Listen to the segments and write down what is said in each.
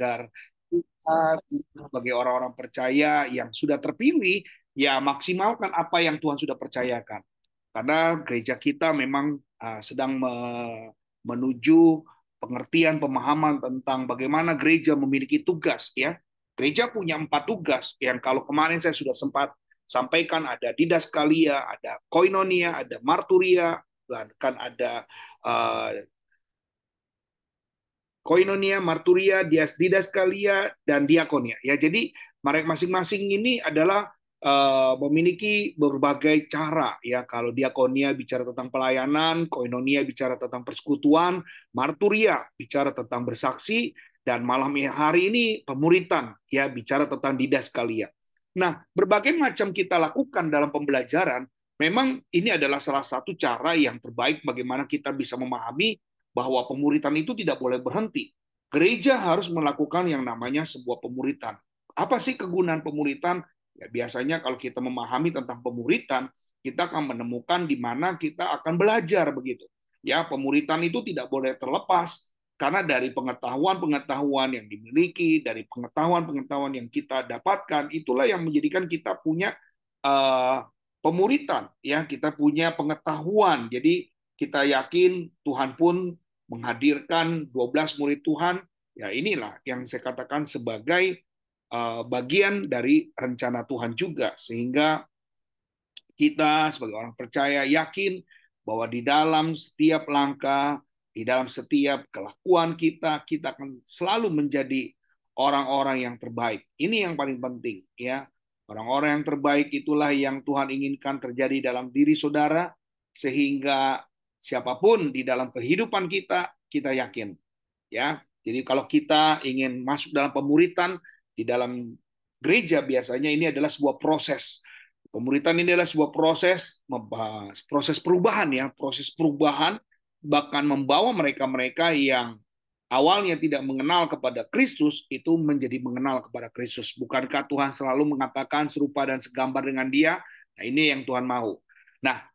agar kita sebagai orang-orang percaya yang sudah terpilih ya maksimalkan apa yang Tuhan sudah percayakan. Karena gereja kita memang uh, sedang me menuju pengertian pemahaman tentang bagaimana gereja memiliki tugas ya. Gereja punya empat tugas yang kalau kemarin saya sudah sempat sampaikan ada didaskalia, ada koinonia, ada marturia, bahkan ada uh, koinonia, marturia, didaskalia, dan diakonia. Ya, jadi mereka masing-masing ini adalah uh, memiliki berbagai cara ya kalau diakonia bicara tentang pelayanan koinonia bicara tentang persekutuan marturia bicara tentang bersaksi dan malam hari ini pemuritan ya bicara tentang didaskalia nah berbagai macam kita lakukan dalam pembelajaran memang ini adalah salah satu cara yang terbaik bagaimana kita bisa memahami bahwa pemuritan itu tidak boleh berhenti gereja harus melakukan yang namanya sebuah pemuritan apa sih kegunaan pemuritan Ya, biasanya kalau kita memahami tentang pemuritan, kita akan menemukan di mana kita akan belajar begitu. Ya, pemuritan itu tidak boleh terlepas karena dari pengetahuan-pengetahuan yang dimiliki, dari pengetahuan-pengetahuan yang kita dapatkan, itulah yang menjadikan kita punya uh, pemuritan. Ya, kita punya pengetahuan. Jadi kita yakin Tuhan pun menghadirkan 12 murid Tuhan. Ya, inilah yang saya katakan sebagai Eh, bagian dari rencana Tuhan juga sehingga kita sebagai orang percaya yakin bahwa di dalam setiap langkah di dalam setiap kelakuan kita kita akan selalu menjadi orang-orang yang terbaik ini yang paling penting ya orang-orang yang terbaik itulah yang Tuhan inginkan terjadi dalam diri saudara sehingga siapa pun di dalam kehidupan kita kita yakin ya jadi kalau kita ingin masuk dalam pemuritan di dalam gereja biasanya ini adalah sebuah proses. Pemuritan ini adalah sebuah proses proses perubahan ya, proses perubahan bahkan membawa mereka-mereka yang awalnya tidak mengenal kepada Kristus itu menjadi mengenal kepada Kristus. Bukankah Tuhan selalu mengatakan serupa dan segambar dengan Dia? Nah, ini yang Tuhan mau. Nah,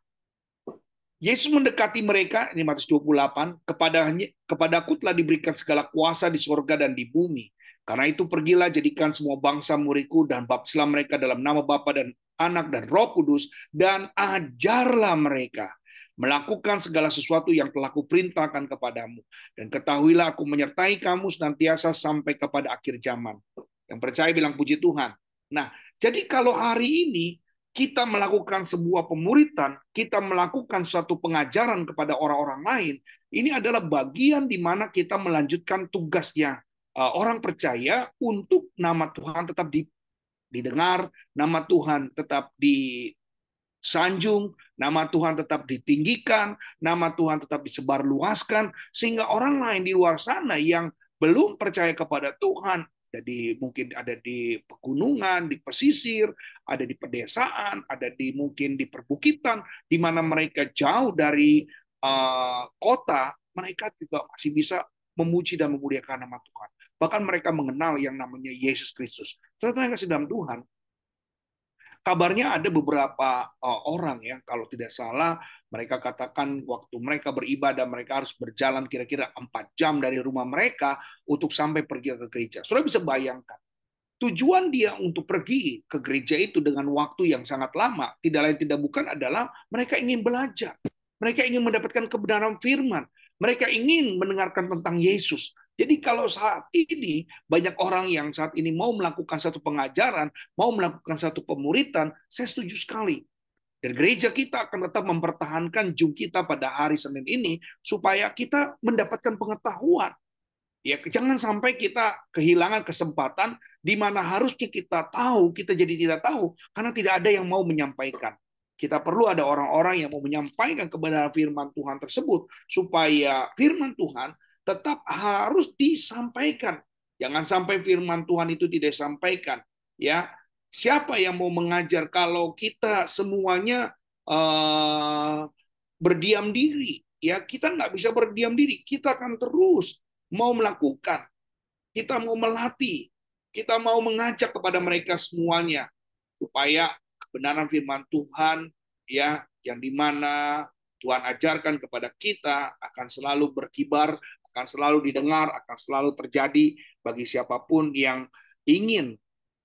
Yesus mendekati mereka, ini Matius 28, kepada kepadaku telah diberikan segala kuasa di sorga dan di bumi. Karena itu pergilah jadikan semua bangsa muridku dan baptislah mereka dalam nama Bapa dan Anak dan Roh Kudus dan ajarlah mereka melakukan segala sesuatu yang telah kuperintahkan kepadamu dan ketahuilah aku menyertai kamu senantiasa sampai kepada akhir zaman. Yang percaya bilang puji Tuhan. Nah, jadi kalau hari ini kita melakukan sebuah pemuritan, kita melakukan suatu pengajaran kepada orang-orang lain, ini adalah bagian di mana kita melanjutkan tugasnya. Uh, orang percaya untuk nama Tuhan tetap didengar, nama Tuhan tetap disanjung, nama Tuhan tetap ditinggikan, nama Tuhan tetap disebarluaskan, sehingga orang lain di luar sana yang belum percaya kepada Tuhan, jadi mungkin ada di pegunungan, di pesisir, ada di pedesaan, ada di mungkin di perbukitan, di mana mereka jauh dari uh, kota, mereka juga masih bisa memuji dan memuliakan nama Tuhan. Bahkan mereka mengenal yang namanya Yesus Kristus. Saudara yang kasih dalam Tuhan, kabarnya ada beberapa uh, orang ya, kalau tidak salah, mereka katakan waktu mereka beribadah, mereka harus berjalan kira-kira empat jam dari rumah mereka untuk sampai pergi ke gereja. Saudara bisa bayangkan, tujuan dia untuk pergi ke gereja itu dengan waktu yang sangat lama, tidak lain tidak bukan adalah mereka ingin belajar. Mereka ingin mendapatkan kebenaran firman. Mereka ingin mendengarkan tentang Yesus. Jadi kalau saat ini banyak orang yang saat ini mau melakukan satu pengajaran, mau melakukan satu pemuritan, saya setuju sekali. Dan gereja kita akan tetap mempertahankan Zoom kita pada hari Senin ini supaya kita mendapatkan pengetahuan. Ya, jangan sampai kita kehilangan kesempatan di mana harusnya kita tahu, kita jadi tidak tahu karena tidak ada yang mau menyampaikan. Kita perlu ada orang-orang yang mau menyampaikan kebenaran firman Tuhan tersebut supaya firman Tuhan tetap harus disampaikan. Jangan sampai firman Tuhan itu tidak disampaikan. Ya, siapa yang mau mengajar kalau kita semuanya uh, berdiam diri? Ya, kita nggak bisa berdiam diri. Kita akan terus mau melakukan. Kita mau melatih. Kita mau mengajak kepada mereka semuanya supaya kebenaran firman Tuhan ya yang di mana Tuhan ajarkan kepada kita akan selalu berkibar akan selalu didengar, akan selalu terjadi bagi siapa pun yang ingin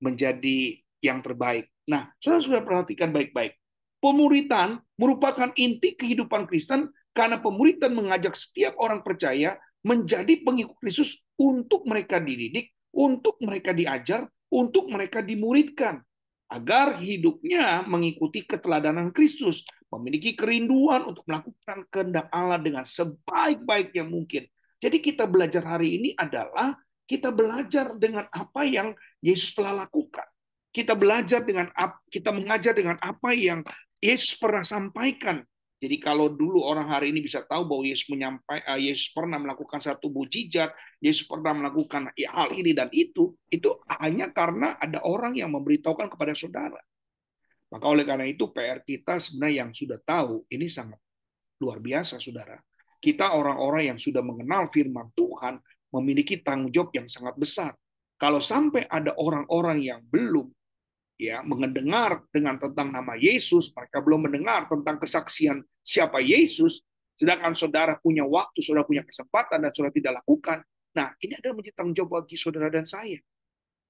menjadi yang terbaik. Nah, saudara sudah perhatikan baik-baik. Pemuritan merupakan inti kehidupan Kristen karena pemuritan mengajak setiap orang percaya menjadi pengikut Kristus untuk mereka dididik, untuk mereka diajar, untuk mereka dimuridkan agar hidupnya mengikuti keteladanan Kristus, memiliki kerinduan untuk melakukan kehendak Allah dengan sebaik-baiknya mungkin. Jadi kita belajar hari ini adalah kita belajar dengan apa yang Yesus telah lakukan. Kita belajar dengan kita mengajar dengan apa yang Yesus pernah sampaikan jadi kalau dulu orang hari ini bisa tahu bahwa Yesus menyampai, uh, Yesus pernah melakukan satu mujizat, Yesus pernah melakukan hal ini dan itu, itu hanya karena ada orang yang memberitahukan kepada saudara. Maka oleh karena itu PR kita sebenarnya yang sudah tahu ini sangat luar biasa, saudara. Kita orang-orang yang sudah mengenal firman Tuhan memiliki tanggung jawab yang sangat besar. Kalau sampai ada orang-orang yang belum ya mendengar dengan tentang nama Yesus, mereka belum mendengar tentang kesaksian siapa Yesus, sedangkan saudara punya waktu, saudara punya kesempatan dan saudara tidak lakukan. Nah, ini adalah menjadi tanggung jawab bagi saudara dan saya.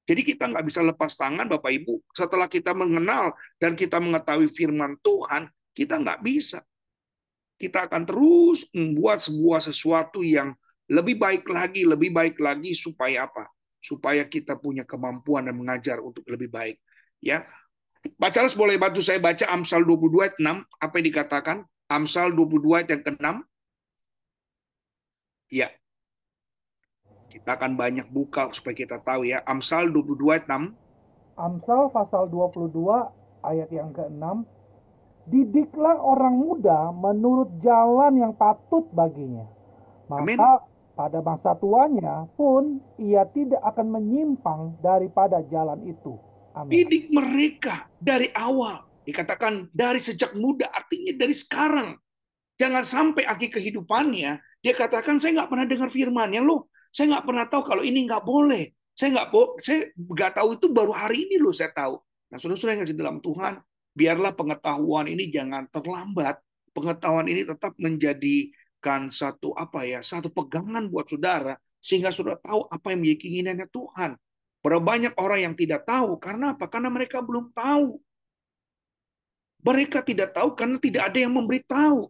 Jadi kita nggak bisa lepas tangan Bapak Ibu. Setelah kita mengenal dan kita mengetahui firman Tuhan, kita nggak bisa. Kita akan terus membuat sebuah sesuatu yang lebih baik lagi, lebih baik lagi supaya apa? Supaya kita punya kemampuan dan mengajar untuk lebih baik. Ya. Charles boleh bantu saya baca Amsal 22 ayat 6, apa yang dikatakan? Amsal 22 ayat yang ke-6. Ya. Kita akan banyak buka supaya kita tahu ya. Amsal 22 ayat 6. Amsal pasal 22 ayat yang ke-6. Didiklah orang muda menurut jalan yang patut baginya. Maka Amin. pada masa tuanya pun ia tidak akan menyimpang daripada jalan itu. Amin. Didik mereka dari awal. Dikatakan dari sejak muda, artinya dari sekarang. Jangan sampai akhir kehidupannya, dia katakan, saya nggak pernah dengar firmannya loh. Saya nggak pernah tahu kalau ini nggak boleh. Saya nggak saya nggak tahu itu baru hari ini loh saya tahu. Nah, saudara-saudara yang di dalam Tuhan, biarlah pengetahuan ini jangan terlambat. Pengetahuan ini tetap menjadikan satu apa ya, satu pegangan buat saudara sehingga saudara tahu apa yang menjadi keinginannya Tuhan. Berapa banyak orang yang tidak tahu. Karena apa? Karena mereka belum tahu. Mereka tidak tahu karena tidak ada yang memberitahu.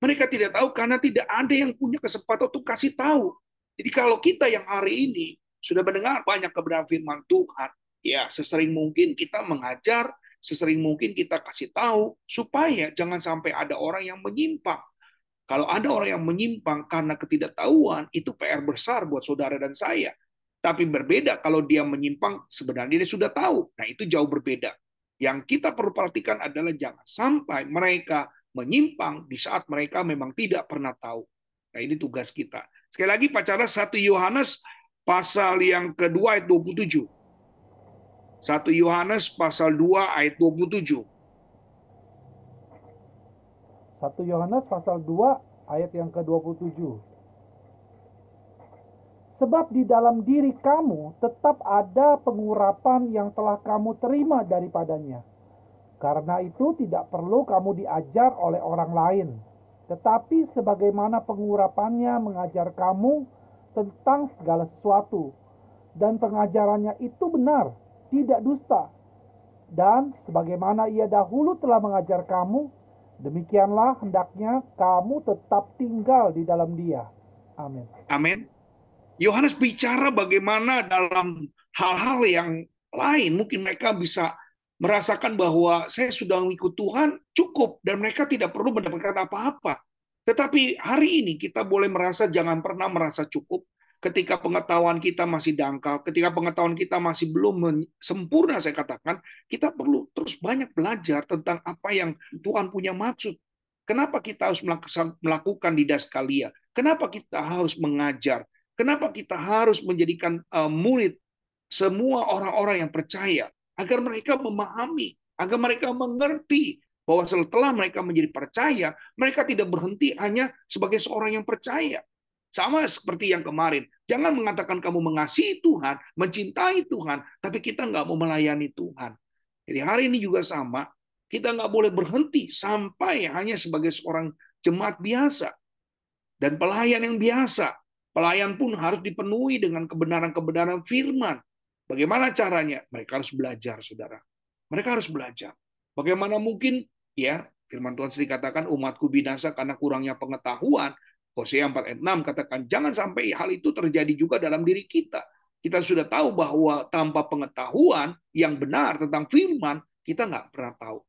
Mereka tidak tahu karena tidak ada yang punya kesempatan untuk kasih tahu. Jadi kalau kita yang hari ini sudah mendengar banyak kebenaran firman Tuhan, ya sesering mungkin kita mengajar, sesering mungkin kita kasih tahu supaya jangan sampai ada orang yang menyimpang. Kalau ada orang yang menyimpang karena ketidaktahuan, itu PR besar buat saudara dan saya. Tapi berbeda kalau dia menyimpang sebenarnya dia sudah tahu. Nah, itu jauh berbeda. Yang kita perlu perhatikan adalah jangan sampai mereka menyimpang di saat mereka memang tidak pernah tahu. Nah, ini tugas kita. Sekali lagi pacara 1 Yohanes pasal yang kedua ayat 27. 1 Yohanes pasal 2 ayat 27. 1 Yohanes pasal 2 ayat yang ke-27. Sebab di dalam diri kamu tetap ada pengurapan yang telah kamu terima daripadanya. Karena itu tidak perlu kamu diajar oleh orang lain. Tetapi sebagaimana pengurapannya mengajar kamu tentang segala sesuatu. Dan pengajarannya itu benar, tidak dusta. Dan sebagaimana ia dahulu telah mengajar kamu, demikianlah hendaknya kamu tetap tinggal di dalam dia. Amin. Amin. Yohanes bicara bagaimana dalam hal-hal yang lain mungkin mereka bisa merasakan bahwa saya sudah mengikut Tuhan cukup dan mereka tidak perlu mendapatkan apa-apa. Tetapi hari ini kita boleh merasa jangan pernah merasa cukup ketika pengetahuan kita masih dangkal, ketika pengetahuan kita masih belum sempurna saya katakan, kita perlu terus banyak belajar tentang apa yang Tuhan punya maksud. Kenapa kita harus melakukan di Daskalia? Kenapa kita harus mengajar? Kenapa kita harus menjadikan uh, murid semua orang-orang yang percaya agar mereka memahami, agar mereka mengerti bahwa setelah mereka menjadi percaya, mereka tidak berhenti hanya sebagai seorang yang percaya. Sama seperti yang kemarin. Jangan mengatakan kamu mengasihi Tuhan, mencintai Tuhan, tapi kita nggak mau melayani Tuhan. Jadi hari ini juga sama. Kita nggak boleh berhenti sampai hanya sebagai seorang jemaat biasa dan pelayan yang biasa. Pelayan pun harus dipenuhi dengan kebenaran-kebenaran firman. Bagaimana caranya? Mereka harus belajar, saudara. Mereka harus belajar. Bagaimana mungkin ya firman Tuhan sendiri katakan umatku binasa karena kurangnya pengetahuan. Hosea 4 ayat 6 katakan jangan sampai hal itu terjadi juga dalam diri kita. Kita sudah tahu bahwa tanpa pengetahuan yang benar tentang firman, kita nggak pernah tahu.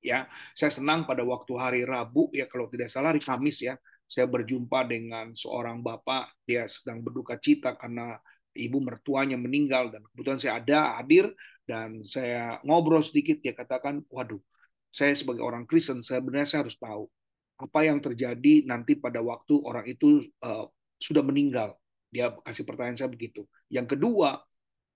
Ya, saya senang pada waktu hari Rabu ya kalau tidak salah hari Kamis ya, saya berjumpa dengan seorang bapak dia sedang berduka cita karena ibu mertuanya meninggal dan kebetulan saya ada hadir dan saya ngobrol sedikit dia katakan waduh saya sebagai orang Kristen benar saya harus tahu apa yang terjadi nanti pada waktu orang itu uh, sudah meninggal dia kasih pertanyaan saya begitu. Yang kedua,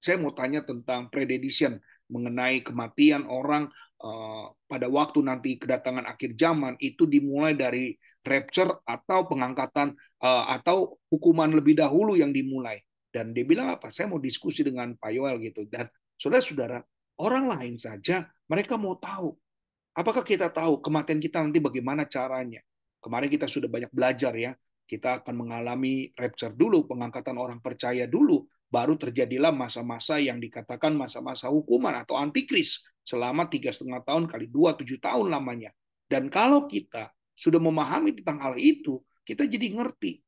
saya mau tanya tentang predediction mengenai kematian orang uh, pada waktu nanti kedatangan akhir zaman itu dimulai dari rapture atau pengangkatan uh, atau hukuman lebih dahulu yang dimulai. Dan dia bilang apa? Saya mau diskusi dengan Pak Yoel gitu. Dan saudara-saudara, orang lain saja mereka mau tahu. Apakah kita tahu kematian kita nanti bagaimana caranya? Kemarin kita sudah banyak belajar ya kita akan mengalami rapture dulu, pengangkatan orang percaya dulu, baru terjadilah masa-masa yang dikatakan masa-masa hukuman atau antikris selama tiga setengah tahun kali dua tujuh tahun lamanya. Dan kalau kita sudah memahami tentang hal itu, kita jadi ngerti.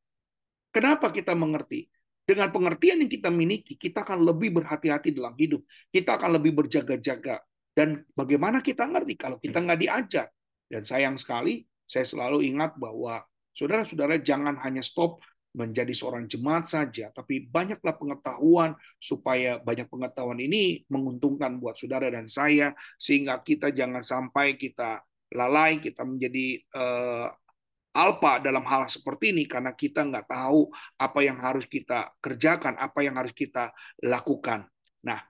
Kenapa kita mengerti? Dengan pengertian yang kita miliki, kita akan lebih berhati-hati dalam hidup. Kita akan lebih berjaga-jaga. Dan bagaimana kita ngerti kalau kita nggak diajar? Dan sayang sekali, saya selalu ingat bahwa Saudara-saudara jangan hanya stop menjadi seorang jemaat saja, tapi banyaklah pengetahuan supaya banyak pengetahuan ini menguntungkan buat saudara dan saya, sehingga kita jangan sampai kita lalai, kita menjadi uh, alpa dalam hal seperti ini karena kita nggak tahu apa yang harus kita kerjakan, apa yang harus kita lakukan. Nah,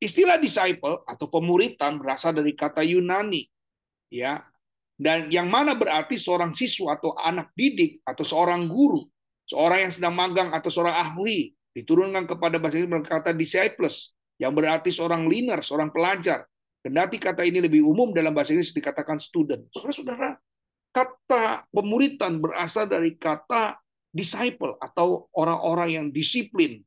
istilah disciple atau pemuritan berasal dari kata Yunani, ya dan yang mana berarti seorang siswa atau anak didik atau seorang guru, seorang yang sedang magang atau seorang ahli diturunkan kepada bahasa Inggris berkata disciples yang berarti seorang learner, seorang pelajar. Kendati kata ini lebih umum dalam bahasa Inggris dikatakan student. Saudara-saudara, kata pemuritan berasal dari kata disciple atau orang-orang yang disiplin.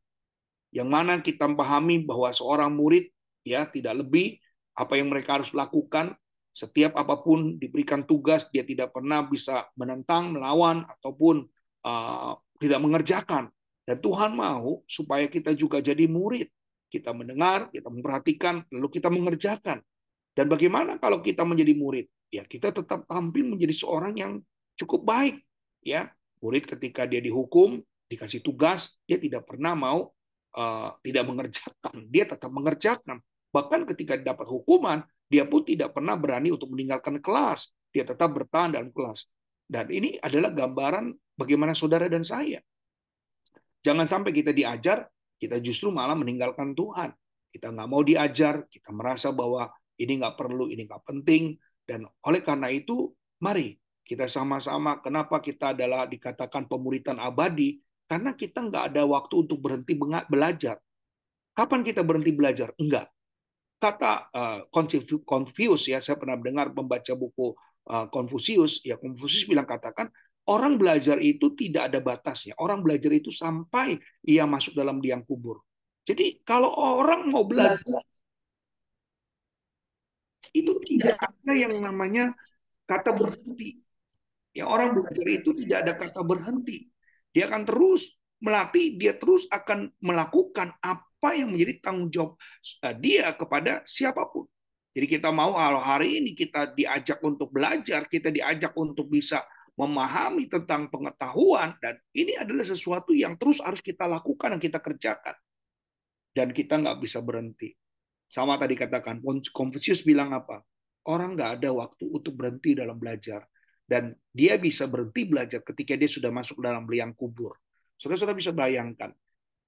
Yang mana kita pahami bahwa seorang murid ya tidak lebih apa yang mereka harus lakukan setiap apa pun diberikan tugas, dia tidak pernah bisa menentang, melawan, ataupun uh, tidak mengerjakan. Dan Tuhan mau supaya kita juga jadi murid. Kita mendengar, kita memperhatikan, lalu kita mengerjakan. Dan bagaimana kalau kita menjadi murid? Ya, kita tetap tampil menjadi seorang yang cukup baik. Ya, murid ketika dia dihukum, dikasih tugas, dia tidak pernah mau uh, tidak mengerjakan. Dia tetap mengerjakan. Bahkan ketika dapat hukuman, dia pun tidak pernah berani untuk meninggalkan kelas. Dia tetap bertahan dalam kelas. Dan ini adalah gambaran bagaimana saudara dan saya. Jangan sampai kita diajar, kita justru malah meninggalkan Tuhan. Kita nggak mau diajar, kita merasa bahwa ini nggak perlu, ini nggak penting. Dan oleh karena itu, mari kita sama-sama. Kenapa kita adalah dikatakan pemuritan abadi? Karena kita nggak ada waktu untuk berhenti belajar. Kapan kita berhenti belajar? Enggak. Kata uh, Confucius ya saya pernah dengar membaca buku uh, Confucius ya Confucius bilang katakan orang belajar itu tidak ada batasnya. Orang belajar itu sampai ia masuk dalam liang kubur. Jadi kalau orang mau belajar itu tidak ada yang namanya kata berhenti. Ya orang belajar itu tidak ada kata berhenti dia akan terus melatih dia terus akan melakukan apa yang menjadi tanggung jawab eh, dia kepada siapa pun. Jadi kita mau kalau hari ini kita diajak untuk belajar, kita diajak untuk bisa memahami tentang pengetahuan dan ini adalah sesuatu yang terus harus kita lakukan dan kita kerjakan. Dan kita nggak bisa berhenti. Sama tadi katakan, Confucius bilang apa? Orang nggak ada waktu untuk berhenti dalam belajar. Dan dia bisa berhenti belajar ketika dia sudah masuk dalam liang kubur. Saudara-saudara bisa bayangkan,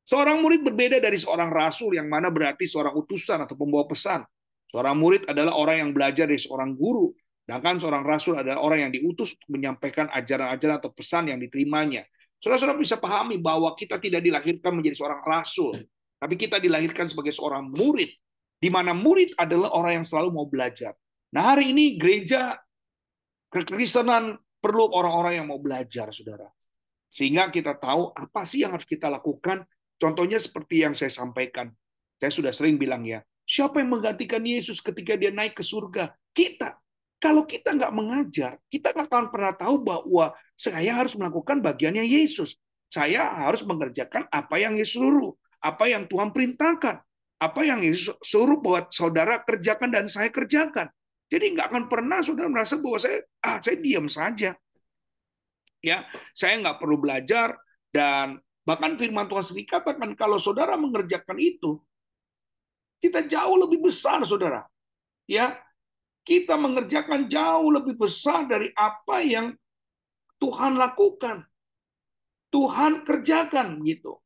Seorang murid berbeda dari seorang rasul yang mana berarti seorang utusan atau pembawa pesan. Seorang murid adalah orang yang belajar dari seorang guru, sedangkan seorang rasul adalah orang yang diutus untuk menyampaikan ajaran-ajaran atau pesan yang diterimanya. Saudara-saudara bisa pahami bahwa kita tidak dilahirkan menjadi seorang rasul, tapi kita dilahirkan sebagai seorang murid, di mana murid adalah orang yang selalu mau belajar. Nah hari ini gereja kekristenan perlu orang-orang yang mau belajar, saudara. Sehingga kita tahu apa sih yang harus kita lakukan. Contohnya seperti yang saya sampaikan. Saya sudah sering bilang ya, siapa yang menggantikan Yesus ketika dia naik ke surga? Kita. Kalau kita nggak mengajar, kita nggak akan pernah tahu bahwa saya harus melakukan bagiannya Yesus. Saya harus mengerjakan apa yang Yesus suruh, apa yang Tuhan perintahkan, apa yang Yesus suruh buat saudara kerjakan dan saya kerjakan. Jadi nggak akan pernah saudara merasa bahwa saya ah saya diam saja. Ya saya nggak perlu belajar dan bahkan firman Tuhan sendiri katakan kalau saudara mengerjakan itu kita jauh lebih besar saudara. Ya kita mengerjakan jauh lebih besar dari apa yang Tuhan lakukan. Tuhan kerjakan gitu.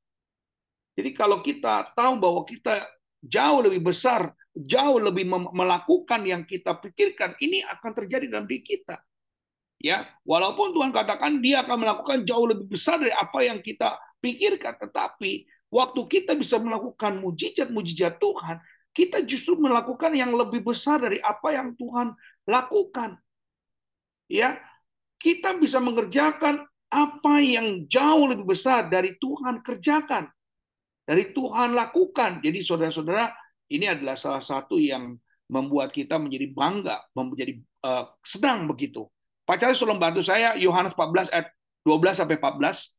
Jadi kalau kita tahu bahwa kita jauh lebih besar jauh lebih melakukan yang kita pikirkan ini akan terjadi dalam diri kita. Ya walaupun Tuhan katakan dia akan melakukan jauh lebih besar dari apa yang kita pikirkan tetapi waktu kita bisa melakukan mujizat-mujizat Tuhan kita justru melakukan yang lebih besar dari apa yang Tuhan lakukan. Ya kita bisa mengerjakan apa yang jauh lebih besar dari Tuhan kerjakan dari Tuhan lakukan. Jadi saudara-saudara ini adalah salah satu yang membuat kita menjadi bangga menjadi uh, sedang begitu Pacarnya suruh bantu saya Yohanes 14 ayat 12 sampai 14.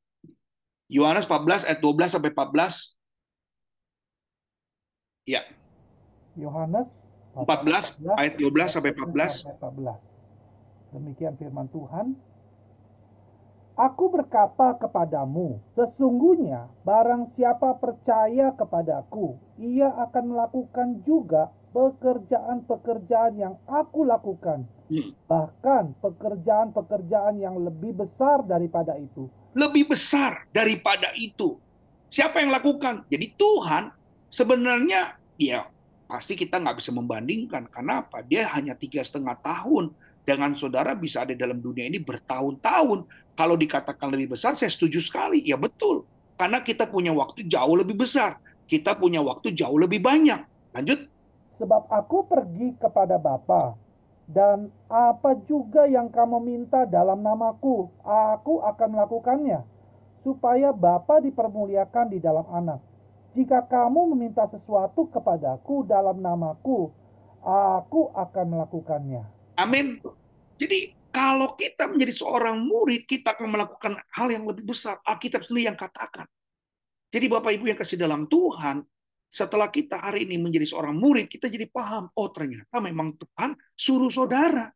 Yohanes 14 ayat 12 sampai 14. Ya. Yohanes 14 ayat 12 sampai 14. Demikian firman Tuhan. Aku berkata kepadamu, sesungguhnya barang siapa percaya kepadaku, ia akan melakukan juga pekerjaan-pekerjaan yang aku lakukan. Hmm. Bahkan pekerjaan-pekerjaan yang lebih besar daripada itu. Lebih besar daripada itu. Siapa yang lakukan? Jadi Tuhan sebenarnya ya pasti kita nggak bisa membandingkan. Karena apa? Dia hanya tiga setengah tahun dengan saudara bisa ada dalam dunia ini bertahun-tahun. Kalau dikatakan lebih besar, saya setuju sekali. Ya betul. Karena kita punya waktu jauh lebih besar. Kita punya waktu jauh lebih banyak. Lanjut. Sebab aku pergi kepada Bapa dan apa juga yang kamu minta dalam namaku, aku akan melakukannya, supaya Bapa dipermuliakan di dalam anak. Jika kamu meminta sesuatu kepadaku dalam namaku, aku akan melakukannya. Amin. Jadi kalau kita menjadi seorang murid, kita akan melakukan hal yang lebih besar. Alkitab sendiri yang katakan. Jadi Bapak Ibu yang kasih dalam Tuhan, setelah kita hari ini menjadi seorang murid, kita jadi paham, oh ternyata memang Tuhan suruh saudara.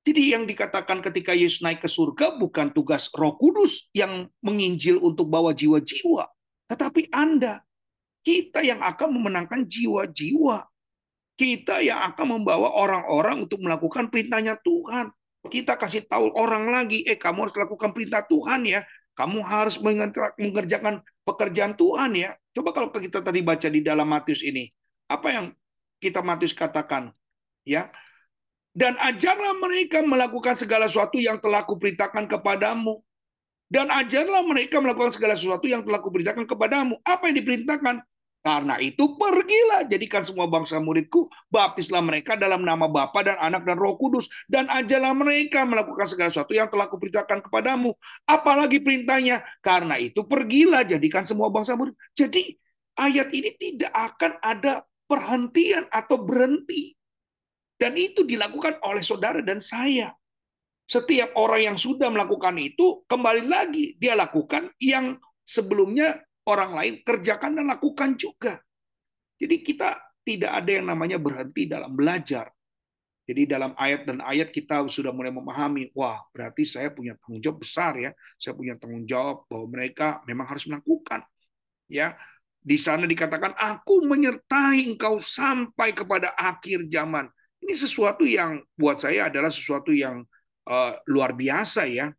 Jadi yang dikatakan ketika Yesus naik ke surga bukan tugas roh kudus yang menginjil untuk bawa jiwa-jiwa. Tetapi Anda, kita yang akan memenangkan jiwa-jiwa. Kita yang akan membawa orang-orang untuk melakukan perintahnya Tuhan. Kita kasih tahu orang lagi, eh kamu harus lakukan perintah Tuhan ya. Kamu harus mengerjakan pekerjaan Tuhan ya. Coba kalau kita tadi baca di dalam Matius ini, apa yang kita Matius katakan? Ya. Dan ajarlah mereka melakukan segala sesuatu yang telah kuperintahkan kepadamu. Dan ajarlah mereka melakukan segala sesuatu yang telah kuperintahkan kepadamu. Apa yang diperintahkan? Karena itu pergilah jadikan semua bangsa muridku, baptislah mereka dalam nama Bapa dan Anak dan Roh Kudus dan ajalah mereka melakukan segala sesuatu yang telah kuperintahkan kepadamu. Apalagi perintahnya? Karena itu pergilah jadikan semua bangsa murid. Jadi ayat ini tidak akan ada perhentian atau berhenti. Dan itu dilakukan oleh saudara dan saya. Setiap orang yang sudah melakukan itu kembali lagi dia lakukan yang sebelumnya orang lain kerjakan dan lakukan juga. Jadi kita tidak ada yang namanya berhenti dalam belajar. Jadi dalam ayat dan ayat kita sudah mulai memahami, wah berarti saya punya tanggung jawab besar ya. Saya punya tanggung jawab bahwa mereka memang harus melakukan. Ya, di sana dikatakan aku menyertai engkau sampai kepada akhir zaman. Ini sesuatu yang buat saya adalah sesuatu yang uh, luar biasa ya.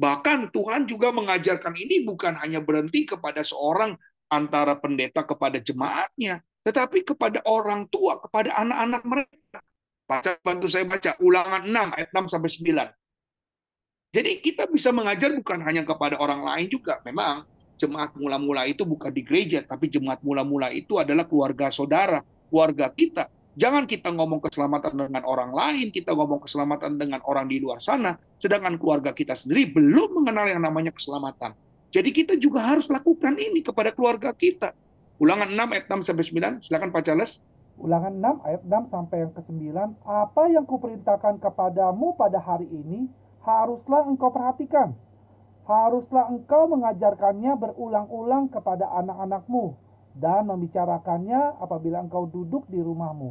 Bahkan Tuhan juga mengajarkan ini bukan hanya berhenti kepada seorang antara pendeta kepada jemaatnya, tetapi kepada orang tua, kepada anak-anak mereka. Baca, bantu saya baca ulangan 6 ayat 6 sampai 9. Jadi kita bisa mengajar bukan hanya kepada orang lain juga. Memang jemaat mula-mula itu bukan di gereja, tapi jemaat mula-mula itu adalah keluarga saudara, keluarga kita. Jangan kita ngomong keselamatan dengan orang lain, kita ngomong keselamatan dengan orang di luar sana, sedangkan keluarga kita sendiri belum mengenal yang namanya keselamatan. Jadi kita juga harus lakukan ini kepada keluarga kita. Ulangan 6 ayat 6 sampai 9, silakan Pak Charles. Ulangan 6 ayat 6 sampai yang ke-9, apa yang kuperintahkan kepadamu pada hari ini haruslah engkau perhatikan. Haruslah engkau mengajarkannya berulang-ulang kepada anak-anakmu dan membicarakannya apabila engkau duduk di rumahmu.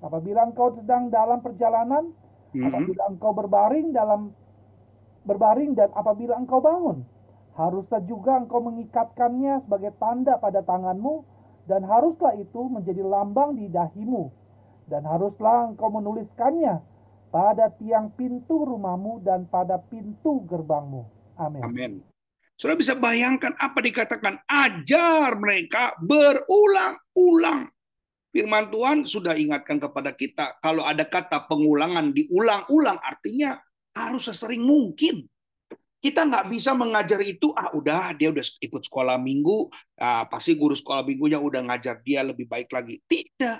Apabila engkau sedang dalam perjalanan, mm-hmm. apabila engkau berbaring dalam berbaring dan apabila engkau bangun, haruslah juga engkau mengikatkannya sebagai tanda pada tanganmu dan haruslah itu menjadi lambang di dahimu dan haruslah engkau menuliskannya pada tiang pintu rumahmu dan pada pintu gerbangmu. Amin. Amin. Sudah bisa bayangkan apa dikatakan ajar mereka berulang-ulang. Firman Tuhan sudah ingatkan kepada kita kalau ada kata pengulangan diulang-ulang artinya harus sesering mungkin. Kita nggak bisa mengajar itu, ah udah dia udah ikut sekolah minggu, ah, pasti guru sekolah minggunya udah ngajar dia lebih baik lagi. Tidak.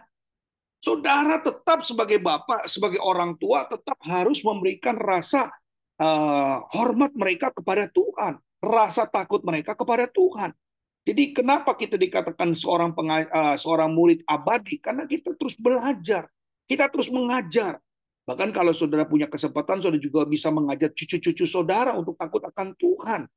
Saudara tetap sebagai bapak, sebagai orang tua tetap harus memberikan rasa uh, hormat mereka kepada Tuhan rasa takut mereka kepada Tuhan. Jadi kenapa kita dikatakan seorang uh, seorang murid abadi? Karena kita terus belajar, kita terus mengajar. Bahkan kalau saudara punya kesempatan, saudara juga bisa mengajar cucu-cucu saudara untuk takut akan Tuhan.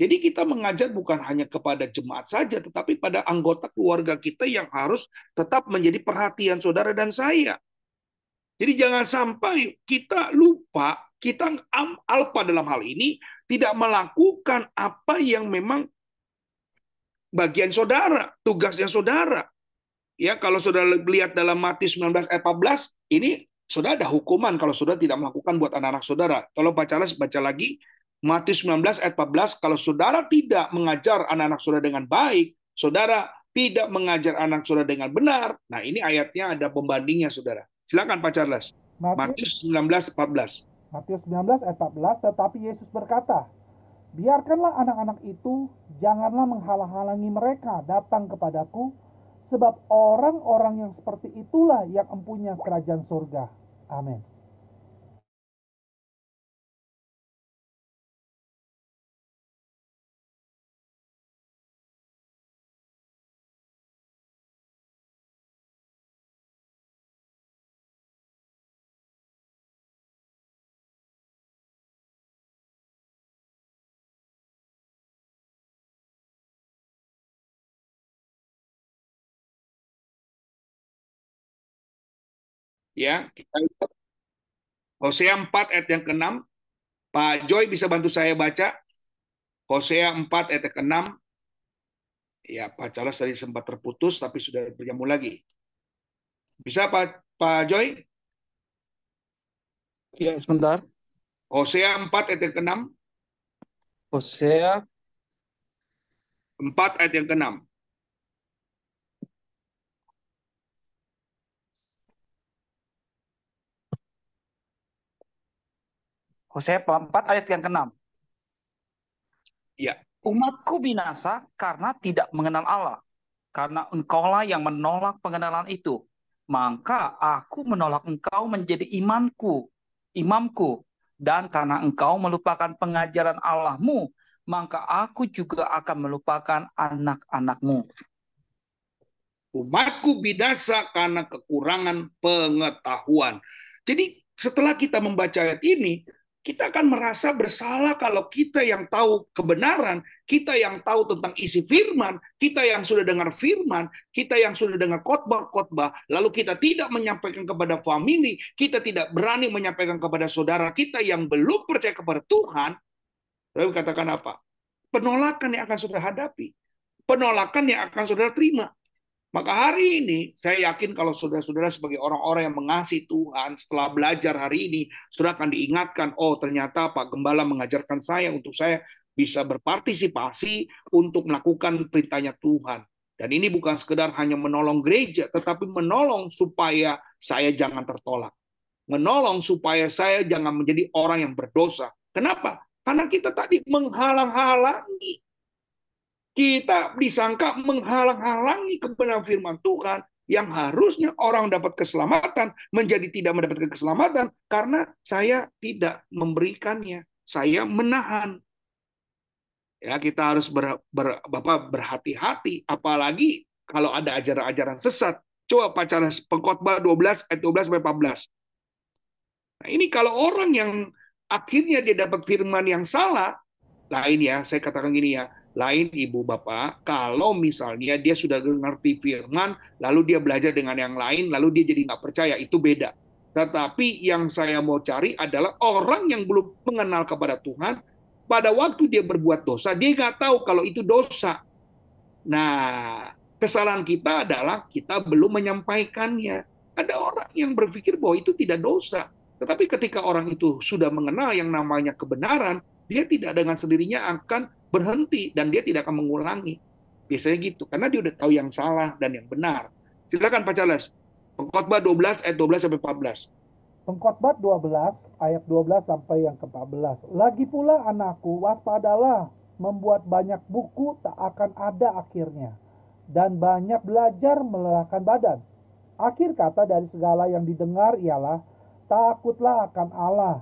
Jadi kita mengajar bukan hanya kepada jemaat saja, tetapi pada anggota keluarga kita yang harus tetap menjadi perhatian saudara dan saya. Jadi jangan sampai kita lupa kita alpa dalam hal ini tidak melakukan apa yang memang bagian saudara, tugasnya saudara. Ya, kalau saudara lihat dalam Matius 19 ayat 14, ini saudara ada hukuman kalau saudara tidak melakukan buat anak-anak saudara. Tolong baca baca lagi Matius 19 ayat 14, kalau saudara tidak mengajar anak-anak saudara dengan baik, saudara tidak mengajar anak saudara dengan benar. Nah, ini ayatnya ada pembandingnya, saudara. Silakan Pak Charles. Matius 19 14. Matius 19 ayat 14, tetapi Yesus berkata, Biarkanlah anak-anak itu, janganlah menghalang-halangi mereka datang kepadaku, sebab orang-orang yang seperti itulah yang empunya kerajaan surga. Amin. Ya, kita lihat Hosea 4 ayat yang ke-6. Pak Joy bisa bantu saya baca? Hosea 4 ayat yang ke-6. Ya, Pak Charles tadi sempat terputus tapi sudah berjamur lagi. Bisa Pak Pak Joy? Ya, sebentar. Hosea 4 ayat yang ke-6. Hosea 4 ayat yang ke-6. Hosea 4 ayat yang ke-6. Ya. Umatku binasa karena tidak mengenal Allah. Karena engkaulah yang menolak pengenalan itu. Maka aku menolak engkau menjadi imanku, imamku. Dan karena engkau melupakan pengajaran Allahmu, maka aku juga akan melupakan anak-anakmu. Umatku binasa karena kekurangan pengetahuan. Jadi setelah kita membaca ayat ini, kita akan merasa bersalah kalau kita yang tahu kebenaran, kita yang tahu tentang isi firman, kita yang sudah dengar firman, kita yang sudah dengar khotbah-khotbah, lalu kita tidak menyampaikan kepada family, kita tidak berani menyampaikan kepada saudara kita yang belum percaya kepada Tuhan, lalu katakan apa? Penolakan yang akan saudara hadapi, penolakan yang akan saudara terima. Maka hari ini saya yakin kalau saudara-saudara sebagai orang-orang yang mengasihi Tuhan setelah belajar hari ini, saudara akan diingatkan, oh ternyata Pak Gembala mengajarkan saya untuk saya bisa berpartisipasi untuk melakukan perintahnya Tuhan. Dan ini bukan sekedar hanya menolong gereja, tetapi menolong supaya saya jangan tertolak. Menolong supaya saya jangan menjadi orang yang berdosa. Kenapa? Karena kita tadi menghalang-halangi kita disangka menghalang-halangi kebenaran firman Tuhan, yang harusnya orang dapat keselamatan menjadi tidak mendapatkan keselamatan karena saya tidak memberikannya. Saya menahan. Ya, kita harus ber, ber, Bapak berhati-hati apalagi kalau ada ajaran-ajaran sesat. Coba baca pengkhotbah 12 ayat 12 sampai 14. Nah, ini kalau orang yang akhirnya dia dapat firman yang salah, lain ya, saya katakan gini ya, lain ibu bapak, kalau misalnya dia sudah mengerti firman, lalu dia belajar dengan yang lain, lalu dia jadi nggak percaya, itu beda. Tetapi yang saya mau cari adalah orang yang belum mengenal kepada Tuhan, pada waktu dia berbuat dosa, dia nggak tahu kalau itu dosa. Nah, kesalahan kita adalah kita belum menyampaikannya. Ada orang yang berpikir bahwa itu tidak dosa. Tetapi ketika orang itu sudah mengenal yang namanya kebenaran, dia tidak dengan sendirinya akan berhenti dan dia tidak akan mengulangi. Biasanya gitu, karena dia udah tahu yang salah dan yang benar. Silakan Pak Charles. Pengkhotbah 12 ayat 12 sampai 14. Pengkhotbah 12 ayat 12 sampai yang ke-14. Lagi pula anakku, waspadalah membuat banyak buku tak akan ada akhirnya dan banyak belajar melelahkan badan. Akhir kata dari segala yang didengar ialah takutlah akan Allah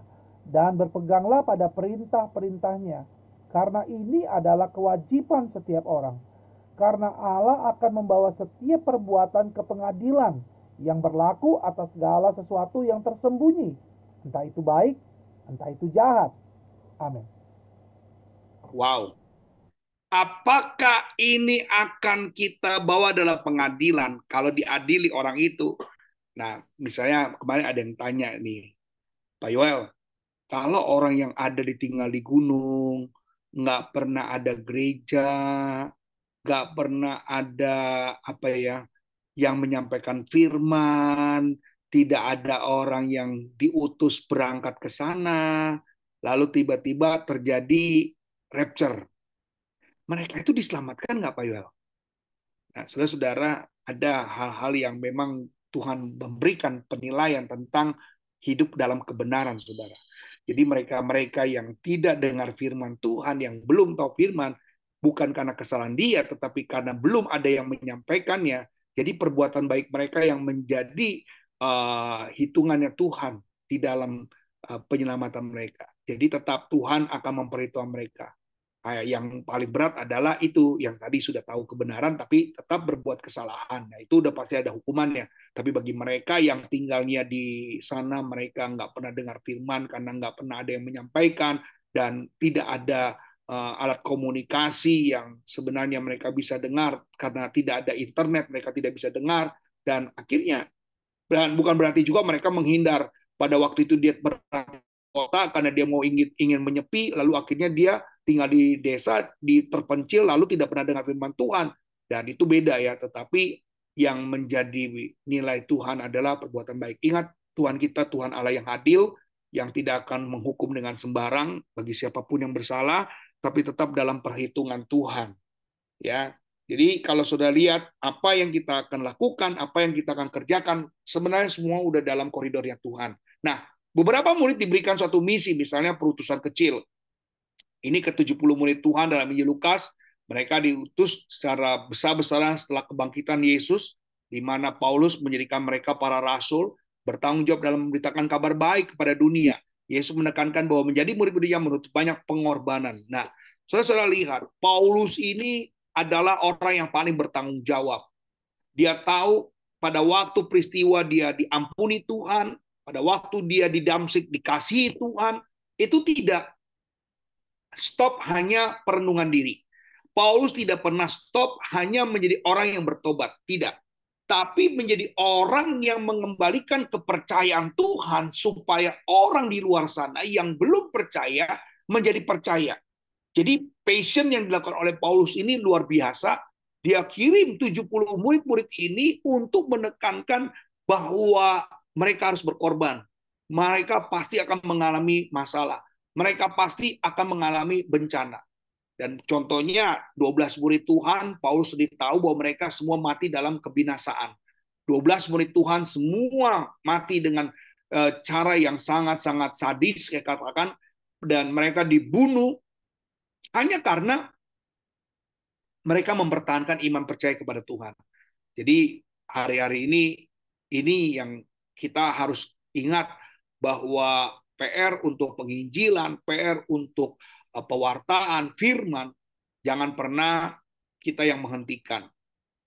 dan berpeganglah pada perintah-perintahnya karena ini adalah kewajiban setiap orang. Karena Allah akan membawa setiap perbuatan ke pengadilan yang berlaku atas segala sesuatu yang tersembunyi, entah itu baik, entah itu jahat. Amin. Wow. Apakah ini akan kita bawa dalam pengadilan kalau diadili orang itu? Nah, misalnya kemarin ada yang tanya nih, Pak Yoel, kalau orang yang ada ditinggal di gunung, nggak pernah ada gereja, nggak pernah ada apa ya yang menyampaikan firman, tidak ada orang yang diutus berangkat ke sana, lalu tiba-tiba terjadi rapture. Mereka itu diselamatkan nggak Pak Yuel? Nah, saudara-saudara, ada hal-hal yang memang Tuhan memberikan penilaian tentang hidup dalam kebenaran, saudara. Jadi mereka-mereka yang tidak dengar firman Tuhan, yang belum tahu firman, bukan karena kesalahan dia, tetapi karena belum ada yang menyampaikannya. Jadi perbuatan baik mereka yang menjadi uh, hitungannya Tuhan di dalam uh, penyelamatan mereka. Jadi tetap Tuhan akan memperhitungkan mereka yang paling berat adalah itu yang tadi sudah tahu kebenaran tapi tetap berbuat kesalahan. Nah, itu udah pasti ada hukumannya. Tapi bagi mereka yang tinggalnya di sana mereka nggak pernah dengar firman karena nggak pernah ada yang menyampaikan dan tidak ada uh, alat komunikasi yang sebenarnya mereka bisa dengar karena tidak ada internet mereka tidak bisa dengar dan akhirnya dan bukan berarti juga mereka menghindar pada waktu itu dia berada kota karena dia mau ingin ingin menyepi lalu akhirnya dia tinggal di desa di terpencil lalu tidak pernah dengar firman Tuhan. Dan itu beda ya tetapi yang menjadi nilai Tuhan adalah perbuatan baik. Ingat Tuhan kita Tuhan Allah yang adil yang tidak akan menghukum dengan sembarang bagi siapa pun yang bersalah tapi tetap dalam perhitungan Tuhan ya. Jadi kalau sudah lihat apa yang kita akan lakukan apa yang kita akan kerjakan sebenarnya semua udah dalam koridornya Tuhan. Nah beberapa murid diberikan suatu misi misalnya perutusan kecil ini ke-70 murid Tuhan dalam Injil Lukas, mereka diutus secara besar-besaran setelah kebangkitan Yesus, di mana Paulus menjadikan mereka para rasul, bertanggung jawab dalam memberitakan kabar baik kepada dunia. Yesus menekankan bahwa menjadi murid-murid yang menuntut banyak pengorbanan. Nah, saudara-saudara lihat, Paulus ini adalah orang yang paling bertanggung jawab. Dia tahu pada waktu peristiwa dia diampuni Tuhan, pada waktu dia di Damsik dikasihi Tuhan, itu tidak stop hanya perenungan diri. Paulus tidak pernah stop hanya menjadi orang yang bertobat, tidak. Tapi menjadi orang yang mengembalikan kepercayaan Tuhan supaya orang di luar sana yang belum percaya menjadi percaya. Jadi passion yang dilakukan oleh Paulus ini luar biasa. Dia kirim 70 murid-murid ini untuk menekankan bahwa mereka harus berkorban. Mereka pasti akan mengalami masalah mereka pasti akan mengalami bencana. Dan contohnya 12 murid Tuhan, Paulus sudah tahu bahwa mereka semua mati dalam kebinasaan. 12 murid Tuhan semua mati dengan eh, cara yang sangat-sangat sadis, kayak katakan, dan mereka dibunuh hanya karena mereka mempertahankan iman percaya kepada Tuhan. Jadi hari-hari ini ini yang kita harus ingat bahwa PR untuk penginjilan, PR untuk uh, pewartaan firman, jangan pernah kita yang menghentikan.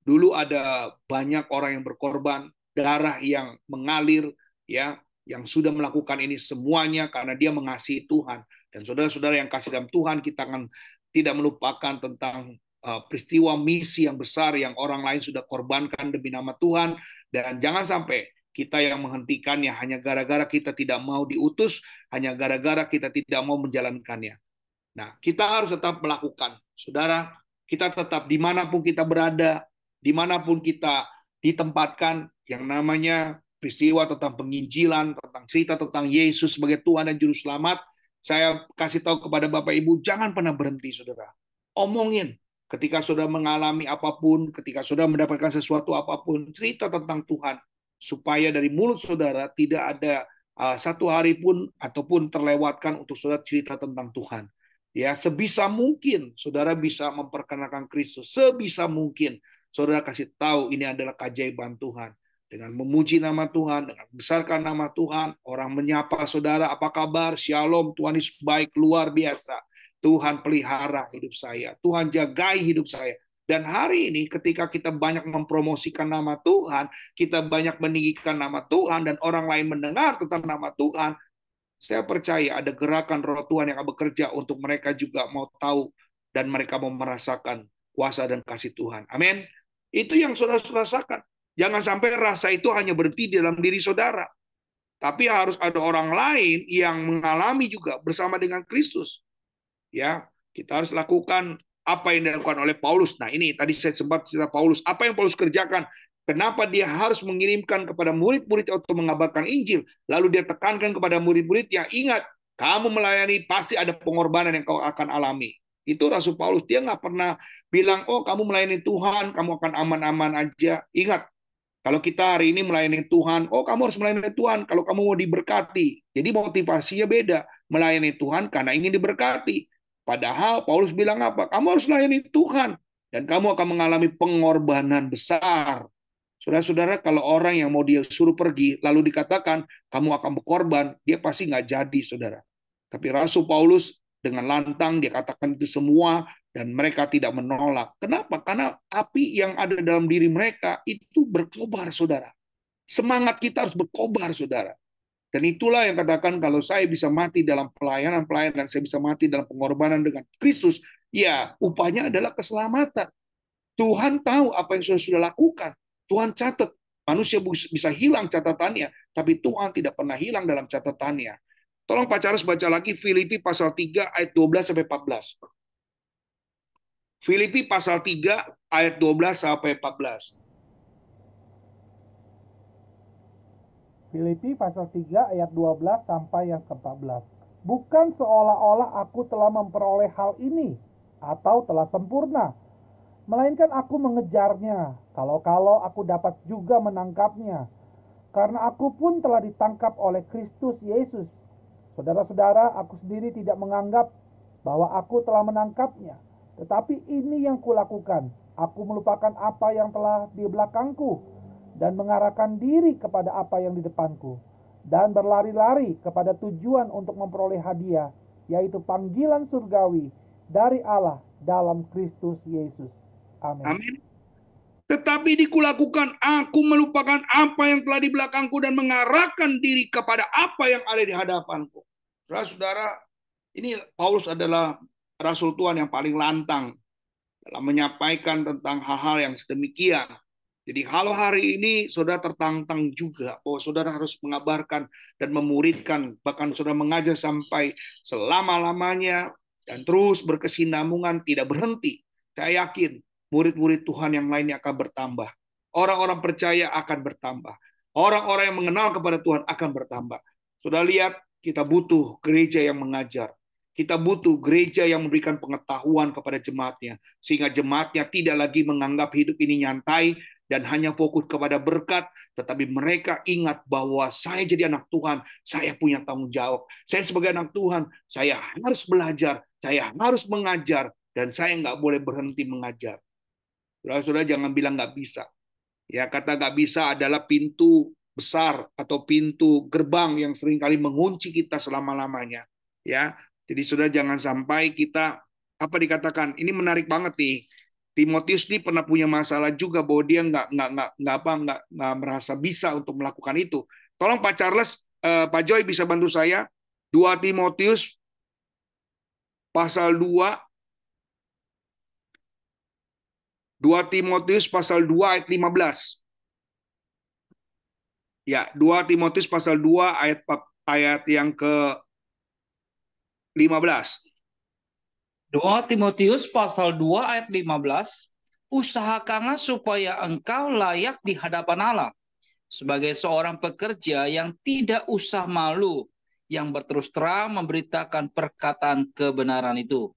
Dulu ada banyak orang yang berkorban, darah yang mengalir, ya, yang sudah melakukan ini semuanya karena dia mengasihi Tuhan. Dan saudara-saudara yang kasih dalam Tuhan, kita akan tidak melupakan tentang uh, peristiwa misi yang besar yang orang lain sudah korbankan demi nama Tuhan. Dan jangan sampai kita yang menghentikannya hanya gara-gara kita tidak mau diutus, hanya gara-gara kita tidak mau menjalankannya. Nah, kita harus tetap melakukan. Saudara, kita tetap di mana pun kita berada, di mana pun kita ditempatkan, yang namanya peristiwa tentang penginjilan, tentang cerita tentang Yesus sebagai Tuhan dan Juru Selamat, saya kasih tahu kepada Bapak Ibu, jangan pernah berhenti, saudara. Omongin. Ketika sudah mengalami apa pun, ketika sudah mendapatkan sesuatu apa pun, cerita tentang Tuhan supaya dari mulut saudara tidak ada uh, satu hari pun ataupun terlewatkan untuk saudara cerita tentang Tuhan. Ya, sebisa mungkin saudara bisa memperkenalkan Kristus, sebisa mungkin saudara kasih tahu ini adalah keajaiban Tuhan. Dengan memuji nama Tuhan, dengan besarkan nama Tuhan, orang menyapa saudara, apa kabar? Shalom, Tuhan Yesus baik, luar biasa. Tuhan pelihara hidup saya, Tuhan jagai hidup saya. Dan hari ini ketika kita banyak mempromosikan nama Tuhan, kita banyak meninggikan nama Tuhan dan orang lain mendengar tentang nama Tuhan, saya percaya ada gerakan roh Tuhan yang bekerja untuk mereka juga mau tahu dan mereka mau merasakan kuasa dan kasih Tuhan. Amin. Itu yang saudara rasakan. Jangan sampai rasa itu hanya berhenti dalam diri saudara. Tapi harus ada orang lain yang mengalami juga bersama dengan Kristus. Ya, kita harus lakukan apa yang dilakukan oleh Paulus. Nah, ini tadi saya sempat cerita Paulus. Apa yang Paulus kerjakan? Kenapa dia harus mengirimkan kepada murid-murid untuk mengabarkan Injil? Lalu dia tekankan kepada murid-murid yang ingat, kamu melayani pasti ada pengorbanan yang kau akan alami. Itu Rasul Paulus. Dia nggak pernah bilang, oh kamu melayani Tuhan, kamu akan aman-aman aja. Ingat, kalau kita hari ini melayani Tuhan, oh kamu harus melayani Tuhan kalau kamu mau diberkati. Jadi motivasinya beda. Melayani Tuhan karena ingin diberkati. Padahal Paulus bilang apa? Kamu harus layani Tuhan dan kamu akan mengalami pengorbanan besar. Saudara-saudara, kalau orang yang mau dia suruh pergi, lalu dikatakan kamu akan berkorban, dia pasti nggak jadi, saudara. Tapi Rasul Paulus dengan lantang dia katakan itu semua dan mereka tidak menolak. Kenapa? Karena api yang ada dalam diri mereka itu berkobar, saudara. Semangat kita harus berkobar, saudara. Dan itulah yang katakan kalau saya bisa mati dalam pelayanan-pelayanan, saya bisa mati dalam pengorbanan dengan Kristus, ya upahnya adalah keselamatan. Tuhan tahu apa yang sudah sudah lakukan. Tuhan catat. Manusia bisa hilang catatannya, tapi Tuhan tidak pernah hilang dalam catatannya. Tolong Pak Charles baca lagi Filipi pasal 3 ayat 12 sampai 14. Filipi pasal 3 ayat 12 sampai 14. Filipi pasal 3 ayat 12 sampai yang ke-14. Bukan seolah-olah aku telah memperoleh hal ini atau telah sempurna, melainkan aku mengejarnya. Kalau-kalau aku dapat juga menangkapnya, karena aku pun telah ditangkap oleh Kristus Yesus. Saudara-saudara, aku sendiri tidak menganggap bahwa aku telah menangkapnya, tetapi ini yang kulakukan. Aku melupakan apa yang telah di belakangku dan mengarahkan diri kepada apa yang di depanku dan berlari-lari kepada tujuan untuk memperoleh hadiah yaitu panggilan surgawi dari Allah dalam Kristus Yesus. Amin. Amin. Tetapi dikulakukan aku melupakan apa yang telah di belakangku dan mengarahkan diri kepada apa yang ada di hadapanku. Saudara-saudara, ini Paulus adalah rasul Tuhan yang paling lantang dalam menyampaikan tentang hal-hal yang sedemikian. Jadi kalau hari ini saudara tertantang juga bahwa saudara harus mengabarkan dan memuridkan, bahkan saudara mengajar sampai selama-lamanya dan terus berkesinambungan tidak berhenti. Saya yakin murid-murid Tuhan yang lainnya akan bertambah. Orang-orang percaya akan bertambah. Orang-orang yang mengenal kepada Tuhan akan bertambah. Sudah lihat, kita butuh gereja yang mengajar. Kita butuh gereja yang memberikan pengetahuan kepada jemaatnya. Sehingga jemaatnya tidak lagi menganggap hidup ini nyantai, dan hanya fokus kepada berkat, tetapi mereka ingat bahwa saya jadi anak Tuhan, saya punya tanggung jawab. Saya sebagai anak Tuhan, saya harus belajar, saya harus mengajar, dan saya nggak boleh berhenti mengajar. Saudara-saudara jangan bilang nggak bisa. Ya, kata nggak bisa adalah pintu besar atau pintu gerbang yang sering kali mengunci kita selama-lamanya. Ya, jadi sudah jangan sampai kita apa dikatakan ini menarik banget nih. Timotius ini pernah punya masalah juga bahwa dia nggak nggak nggak nggak apa nggak nggak merasa bisa untuk melakukan itu. Tolong Pak Charles, eh, Pak Joy bisa bantu saya. 2 Timotius pasal 2 2 Timotius pasal 2 ayat 15. Ya, 2 Timotius pasal 2 ayat ayat yang ke 15. 2 Timotius pasal 2 ayat 15, usahakanlah supaya engkau layak di hadapan Allah sebagai seorang pekerja yang tidak usah malu, yang berterus terang memberitakan perkataan kebenaran itu.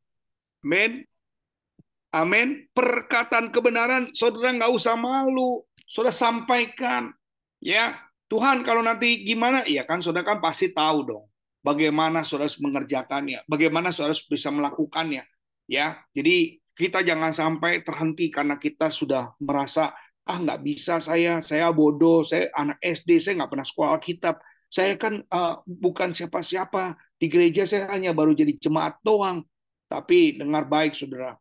Amin. Amin. Perkataan kebenaran, saudara nggak usah malu. Saudara sampaikan. Ya, Tuhan kalau nanti gimana? Ya kan saudara kan pasti tahu dong. Bagaimana saudara harus mengerjakannya. Bagaimana saudara harus bisa melakukannya. Ya, jadi kita jangan sampai terhenti karena kita sudah merasa ah nggak bisa saya, saya bodoh, saya anak SD, saya nggak pernah sekolah kitab. Saya kan uh, bukan siapa-siapa di gereja, saya hanya baru jadi jemaat doang. Tapi dengar baik, saudara,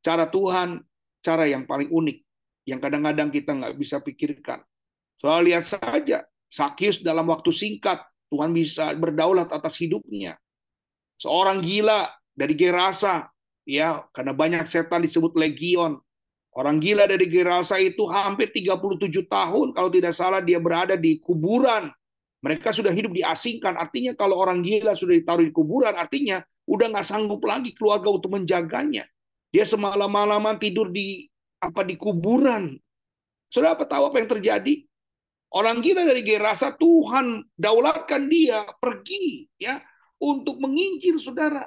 cara Tuhan, cara yang paling unik, yang kadang-kadang kita nggak bisa pikirkan. Soal lihat saja, Sakyus dalam waktu singkat, Tuhan bisa berdaulat atas hidupnya. Seorang gila dari Gerasa, ya karena banyak setan disebut legion. Orang gila dari Gerasa itu hampir 37 tahun, kalau tidak salah dia berada di kuburan. Mereka sudah hidup diasingkan, artinya kalau orang gila sudah ditaruh di kuburan, artinya udah nggak sanggup lagi keluarga untuk menjaganya. Dia semalam-malaman tidur di apa di kuburan. Sudah apa tahu apa yang terjadi? Orang gila dari Gerasa Tuhan daulatkan dia pergi ya untuk menginjil saudara.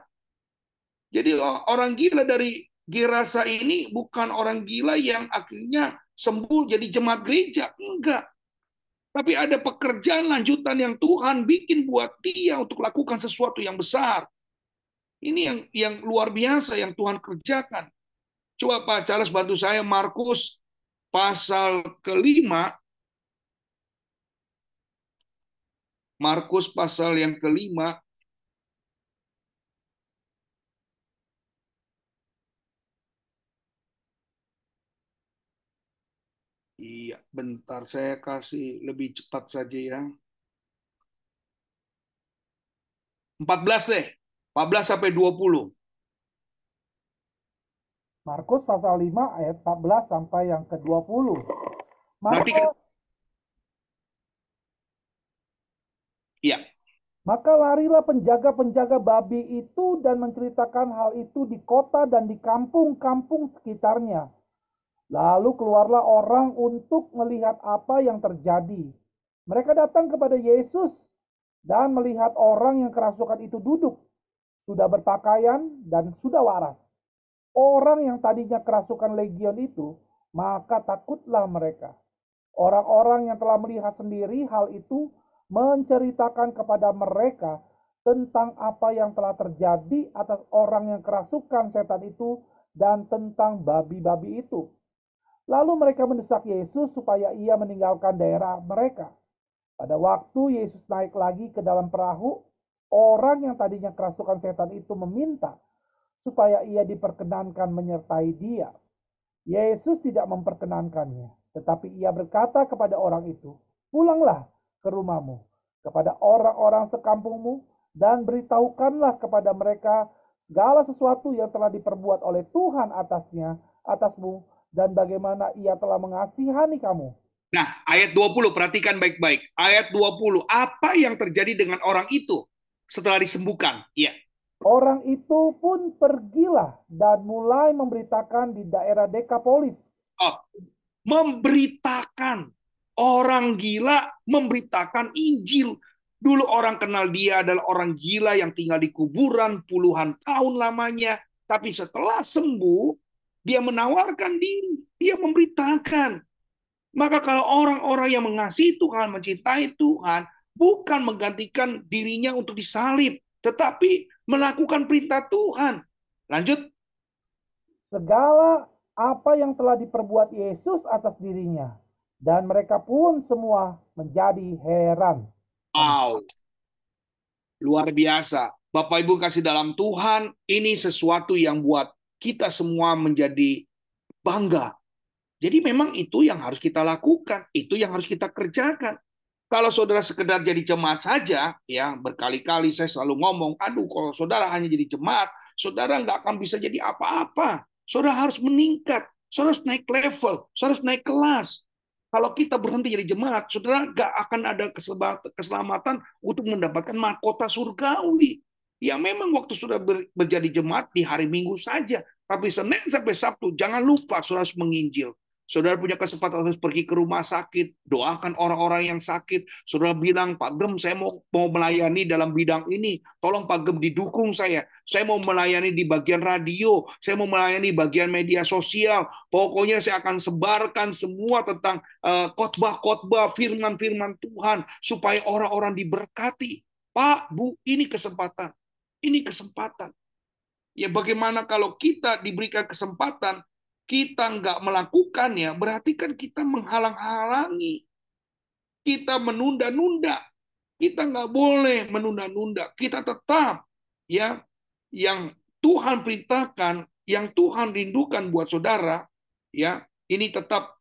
Jadi orang gila dari Gerasa ini bukan orang gila yang akhirnya sembuh jadi jemaat gereja, enggak. Tapi ada pekerjaan lanjutan yang Tuhan bikin buat dia untuk lakukan sesuatu yang besar. Ini yang yang luar biasa yang Tuhan kerjakan. Coba Pak Charles bantu saya Markus pasal kelima. Markus pasal yang kelima. Iya, bentar saya kasih lebih cepat saja ya. 14 deh. 14 sampai 20. Markus pasal 5 ayat 14 sampai yang ke-20. Maka Nanti Iya. Maka larilah penjaga-penjaga babi itu dan menceritakan hal itu di kota dan di kampung-kampung sekitarnya. Lalu keluarlah orang untuk melihat apa yang terjadi. Mereka datang kepada Yesus dan melihat orang yang kerasukan itu duduk sudah berpakaian dan sudah waras. Orang yang tadinya kerasukan legion itu, maka takutlah mereka. Orang-orang yang telah melihat sendiri hal itu menceritakan kepada mereka tentang apa yang telah terjadi atas orang yang kerasukan setan itu dan tentang babi-babi itu. Lalu mereka mendesak Yesus supaya ia meninggalkan daerah mereka. Pada waktu Yesus naik lagi ke dalam perahu, Orang yang tadinya kerasukan setan itu meminta supaya ia diperkenankan menyertai dia. Yesus tidak memperkenankannya, tetapi ia berkata kepada orang itu, "Pulanglah ke rumahmu, kepada orang-orang sekampungmu, dan beritahukanlah kepada mereka segala sesuatu yang telah diperbuat oleh Tuhan atasnya, atasmu, dan bagaimana ia telah mengasihani kamu." Nah, ayat 20, perhatikan baik-baik. Ayat 20, apa yang terjadi dengan orang itu? setelah disembuhkan. Iya. Orang itu pun pergilah dan mulai memberitakan di daerah Dekapolis. Oh, memberitakan. Orang gila memberitakan Injil. Dulu orang kenal dia adalah orang gila yang tinggal di kuburan puluhan tahun lamanya. Tapi setelah sembuh, dia menawarkan diri. Dia memberitakan. Maka kalau orang-orang yang mengasihi Tuhan, mencintai Tuhan, bukan menggantikan dirinya untuk disalib, tetapi melakukan perintah Tuhan. Lanjut. Segala apa yang telah diperbuat Yesus atas dirinya, Dan mereka pun semua menjadi heran. Wow. Luar biasa. Bapak Ibu kasih dalam Tuhan, ini sesuatu yang buat kita semua menjadi bangga. Jadi memang itu yang harus kita lakukan, itu yang harus kita kerjakan. Kalau saudara sekedar jadi jemaat saja, ya berkali-kali saya selalu ngomong, aduh kalau saudara hanya jadi jemaat, saudara nggak akan bisa jadi apa-apa. Saudara harus meningkat, saudara harus naik level, saudara harus naik kelas. Kalau kita berhenti jadi jemaat, saudara nggak akan ada keselamatan untuk mendapatkan mahkota surgawi. Ya memang waktu sudah berjadi jemaat di hari Minggu saja, tapi Senin sampai Sabtu jangan lupa saudara harus menginjil. Saudara punya kesempatan harus pergi ke rumah sakit, doakan orang-orang yang sakit. Saudara bilang, Pak Gem, saya mau mau melayani dalam bidang ini. Tolong Pak Gem didukung saya. Saya mau melayani di bagian radio, saya mau melayani bagian media sosial. Pokoknya saya akan sebarkan semua tentang uh, khotbah-khotbah, firman-firman Tuhan supaya orang-orang diberkati. Pak, Bu, ini kesempatan. Ini kesempatan. Ya bagaimana kalau kita diberikan kesempatan kita nggak melakukannya, berarti kan kita menghalang-halangi. Kita menunda-nunda. Kita nggak boleh menunda-nunda. Kita tetap ya yang Tuhan perintahkan, yang Tuhan rindukan buat saudara, ya ini tetap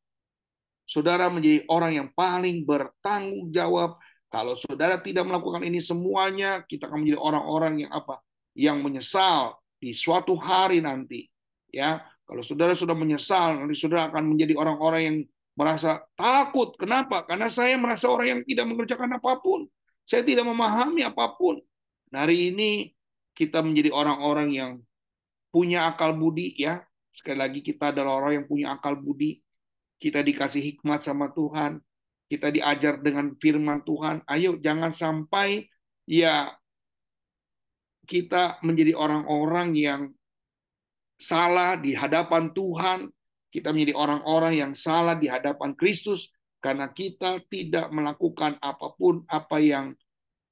saudara menjadi orang yang paling bertanggung jawab. Kalau saudara tidak melakukan ini semuanya, kita akan menjadi orang-orang yang apa? Yang menyesal di suatu hari nanti. Ya, kalau saudara sudah menyesal, nanti saudara akan menjadi orang-orang yang merasa takut. Kenapa? Karena saya merasa orang yang tidak mengerjakan apa pun. Saya tidak memahami apa pun. Nah, hari ini kita menjadi orang-orang yang punya akal budi ya. Sekali lagi kita adalah orang yang punya akal budi. Kita dikasih hikmat sama Tuhan. Kita diajar dengan firman Tuhan. Ayo jangan sampai ya kita menjadi orang-orang yang salah di hadapan Tuhan, kita menjadi orang-orang yang salah di hadapan Kristus karena kita tidak melakukan apa pun apa yang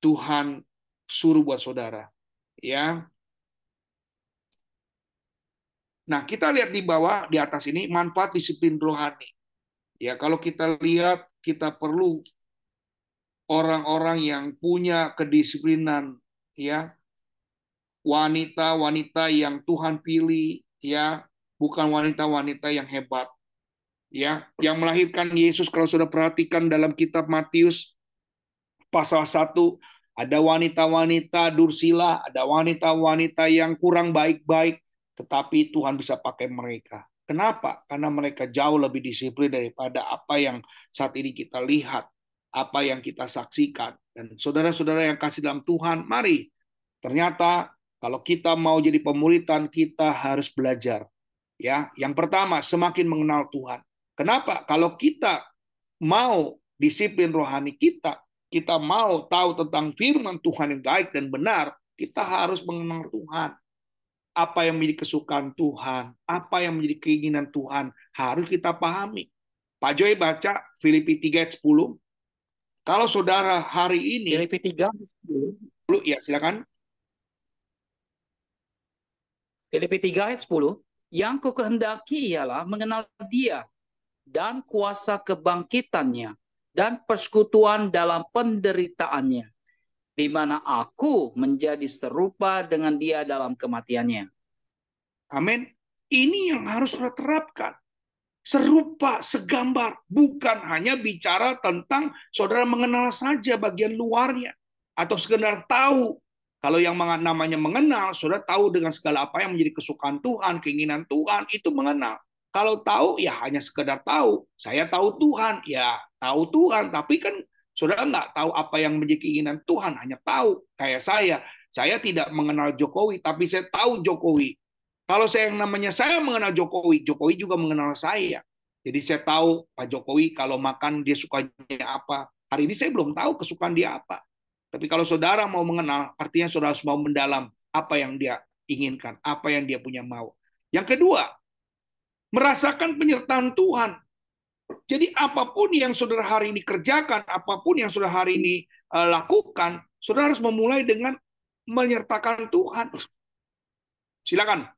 Tuhan suruh buat saudara. Ya. Nah, kita lihat di bawah di atas ini manfaat disiplin rohani. Ya, kalau kita lihat kita perlu orang-orang yang punya kedisiplinan ya wanita-wanita yang Tuhan pilih ya. Bukan wanita-wanita yang hebat ya. Yang melahirkan Yesus kalau sudah perhatikan dalam kitab Matius pasal 1 ada wanita-wanita dursila ada wanita-wanita yang kurang baik-baik tetapi Tuhan bisa pakai mereka. Kenapa? Karena mereka jauh lebih disiplin daripada apa yang saat ini kita lihat apa yang kita saksikan. Dan saudara-saudara yang kasih dalam Tuhan mari. Ternyata kalau kita mau jadi pemuritan, kita harus belajar. Ya, yang pertama semakin mengenal Tuhan. Kenapa? Kalau kita mau disiplin rohani kita, kita mau tahu tentang firman Tuhan yang baik dan benar, kita harus mengenal Tuhan. Apa yang menjadi kesukaan Tuhan, apa yang menjadi keinginan Tuhan, harus kita pahami. Pak Joy baca Filipi 3 ayat 10. Kalau saudara hari ini Filipi 3 10. Ya, silakan. Filipi 3 ayat 10, yang ku kehendaki ialah mengenal dia dan kuasa kebangkitannya dan persekutuan dalam penderitaannya, di mana aku menjadi serupa dengan dia dalam kematiannya. Amin. Ini yang harus kita terapkan. Serupa, segambar. Bukan hanya bicara tentang saudara mengenal saja bagian luarnya. Atau sekedar tahu kalau yang namanya mengenal, sudah tahu dengan segala apa yang menjadi kesukaan Tuhan, keinginan Tuhan, itu mengenal. Kalau tahu, ya hanya sekedar tahu. Saya tahu Tuhan, ya tahu Tuhan. Tapi kan sudah nggak tahu apa yang menjadi keinginan Tuhan, hanya tahu. Kayak saya, saya tidak mengenal Jokowi, tapi saya tahu Jokowi. Kalau saya yang namanya saya mengenal Jokowi, Jokowi juga mengenal saya. Jadi saya tahu Pak Jokowi kalau makan dia sukanya apa. Hari ini saya belum tahu kesukaan dia apa. Tapi kalau saudara mau mengenal, artinya saudara harus mau mendalam apa yang dia inginkan, apa yang dia punya mau. Yang kedua, merasakan penyertaan Tuhan. Jadi apa pun yang saudara hari ini kerjakan, apa pun yang saudara hari ini eh, lakukan, saudara harus memulai dengan menyertakan Tuhan. Silakan,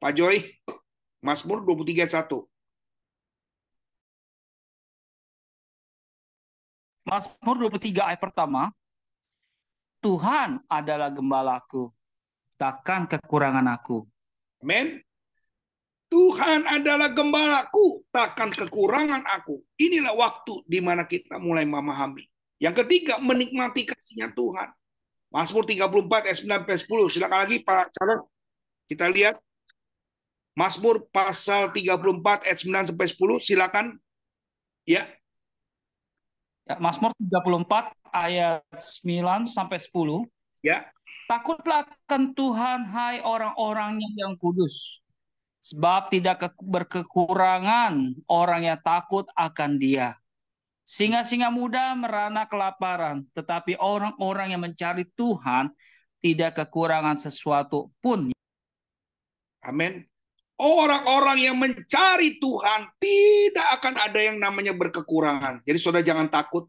Pak Joy, Mazmur 23 1. Mazmur 23 ayat pertama, Tuhan adalah gembalaku, takkan kekurangan aku. Amin. Tuhan adalah gembalaku, takkan kekurangan aku. Inilah waktu di mana kita mulai memahami. Yang ketiga, menikmati kasihnya Tuhan. Mazmur 34 ayat 9 sampai 10. Silakan lagi Pak Calon. Kita lihat Mazmur pasal 34 ayat 9 sampai 10. Silakan. Ya. Ya, Mazmur 34 ayat 9 sampai 10. Ya. Takutlah akan Tuhan hai orang-orangnya yang kudus. Sebab tidak berkekurangan orang yang takut akan dia. Singa-singa muda merana kelaparan, tetapi orang-orang yang mencari Tuhan tidak kekurangan sesuatu pun. Amin. Orang-orang yang mencari Tuhan tidak akan ada yang namanya berkekurangan. Jadi saudara jangan takut.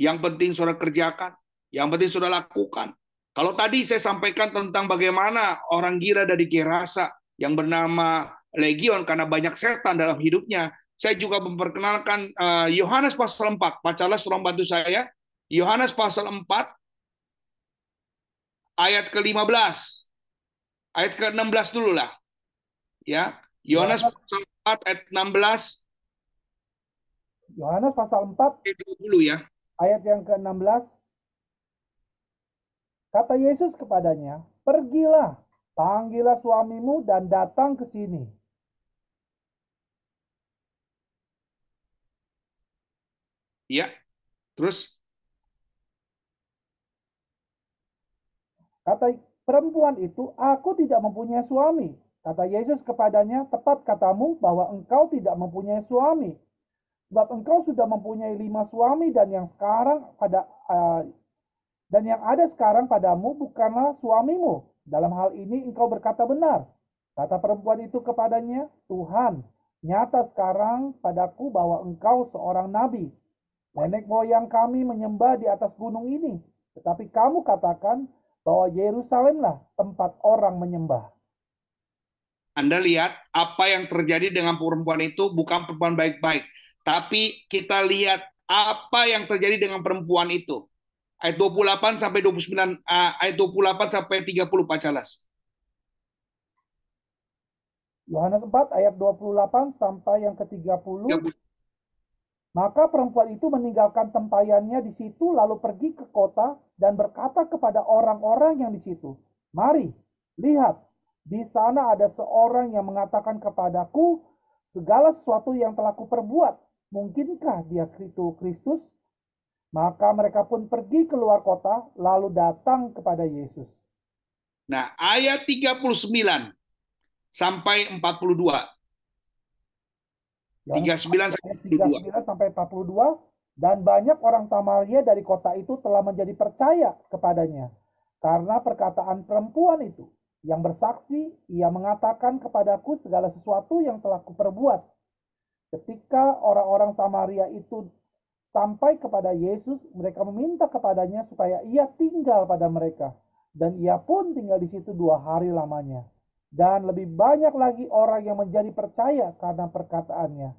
Yang penting saudara kerjakan. Yang penting saudara lakukan. Kalau tadi saya sampaikan tentang bagaimana orang gila dari Gerasa yang bernama Legion karena banyak setan dalam hidupnya, saya juga memperkenalkan eh, Yohanes uh, pasal 4. Pak Charles tolong bantu saya. Yohanes pasal 4 ayat ke-15. Ayat ke-16 dulu lah. Ya, Yohanes pasal 4 ayat 16. Yohanes pasal 4 ayat 20 ya. Ayat yang ke-16. Kata Yesus kepadanya, "Pergilah, panggillah suamimu dan datang ke sini." Iya. Terus? Kata perempuan itu, aku tidak mempunyai suami. Kata Yesus kepadanya, tepat katamu bahwa engkau tidak mempunyai suami. Sebab engkau sudah mempunyai lima suami dan yang sekarang pada uh, dan yang ada sekarang padamu bukanlah suamimu. Dalam hal ini engkau berkata benar. Kata perempuan itu kepadanya, Tuhan, nyata sekarang padaku bahwa engkau seorang nabi. Nenek moyang kami menyembah di atas gunung ini, tetapi kamu katakan bahwa Yerusalemlah tempat orang menyembah. Anda lihat apa yang terjadi dengan perempuan itu bukan perempuan baik-baik, tapi kita lihat apa yang terjadi dengan perempuan itu. Ayat 28 sampai 29 uh, ayat 28 sampai 30 Pak Calas. Yohanes 4 ayat 28 sampai yang ke-30. Maka perempuan itu meninggalkan tempayannya di situ lalu pergi ke kota dan berkata kepada orang-orang yang di situ, "Mari, lihat, di sana ada seorang yang mengatakan kepadaku segala sesuatu yang telah kuperbuat. Mungkinkah dia itu Kristus?" Maka mereka pun pergi keluar kota lalu datang kepada Yesus. Nah, ayat 39 sampai 42 39 sampai 42 dan banyak orang Samaria dari kota itu telah menjadi percaya kepadanya karena perkataan perempuan itu yang bersaksi ia mengatakan kepadaku segala sesuatu yang telah kuperbuat. Ketika orang-orang Samaria itu sampai kepada Yesus mereka meminta kepadanya supaya ia tinggal pada mereka. Dan ia pun tinggal di situ dua hari lamanya. Dan lebih banyak lagi orang yang menjadi percaya karena perkataannya.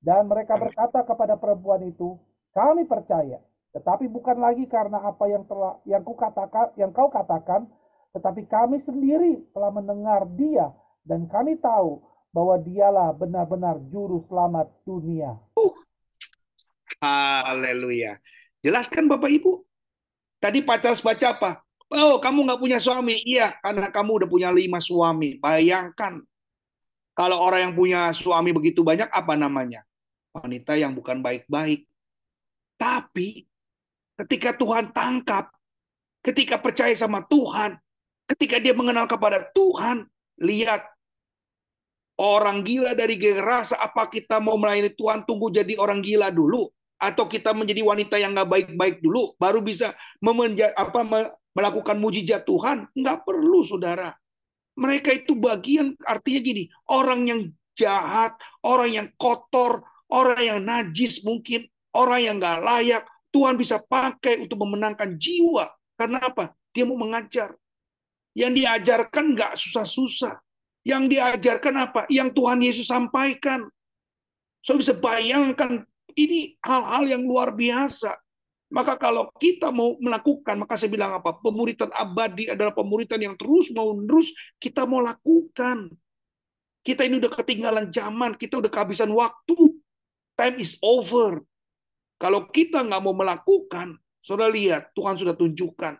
Dan mereka berkata kepada perempuan itu, kami percaya, tetapi bukan lagi karena apa yang telah yang ku katakan, yang kau katakan, tetapi kami sendiri telah mendengar dia dan kami tahu bahwa dialah benar-benar juru selamat dunia. Haleluya. Jelaskan Bapak Ibu. Tadi pacar baca apa? Oh, kamu nggak punya suami? Iya, karena kamu udah punya lima suami. Bayangkan, kalau orang yang punya suami begitu banyak, apa namanya? Wanita yang bukan baik-baik. Tapi, ketika Tuhan tangkap, ketika percaya sama Tuhan, ketika dia mengenal kepada Tuhan, lihat, orang gila dari gerasa, apa kita mau melayani Tuhan, tunggu jadi orang gila dulu? Atau kita menjadi wanita yang nggak baik-baik dulu, baru bisa memenja, apa, melakukan mujizat Tuhan, nggak perlu saudara. Mereka itu bagian artinya gini, orang yang jahat, orang yang kotor, orang yang najis mungkin, orang yang nggak layak, Tuhan bisa pakai untuk memenangkan jiwa. Karena apa? Dia mau mengajar. Yang diajarkan nggak susah-susah. Yang diajarkan apa? Yang Tuhan Yesus sampaikan. So bisa bayangkan ini hal-hal yang luar biasa. Maka kalau kita mau melakukan, maka saya bilang apa? Pemuritan abadi adalah pemuritan yang terus mau terus kita mau lakukan. Kita ini udah ketinggalan zaman, kita udah kehabisan waktu. Time is over. Kalau kita nggak mau melakukan, saudara lihat, Tuhan sudah tunjukkan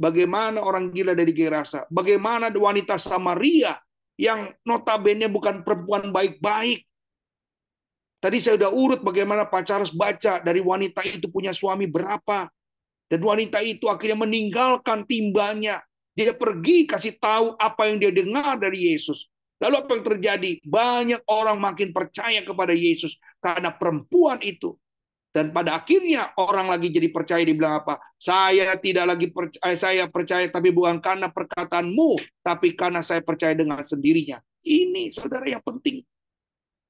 bagaimana orang gila dari Gerasa, bagaimana wanita Samaria yang notabene bukan perempuan baik-baik, Tadi saya sudah urut bagaimana Pak Charles baca dari wanita itu punya suami berapa. Dan wanita itu akhirnya meninggalkan timbanya. Dia pergi kasih tahu apa yang dia dengar dari Yesus. Lalu apa yang terjadi? Banyak orang makin percaya kepada Yesus karena perempuan itu. Dan pada akhirnya orang lagi jadi percaya dibilang apa? Saya tidak lagi percaya, eh, saya percaya tapi bukan karena perkataanmu, tapi karena saya percaya dengan sendirinya. Ini saudara yang penting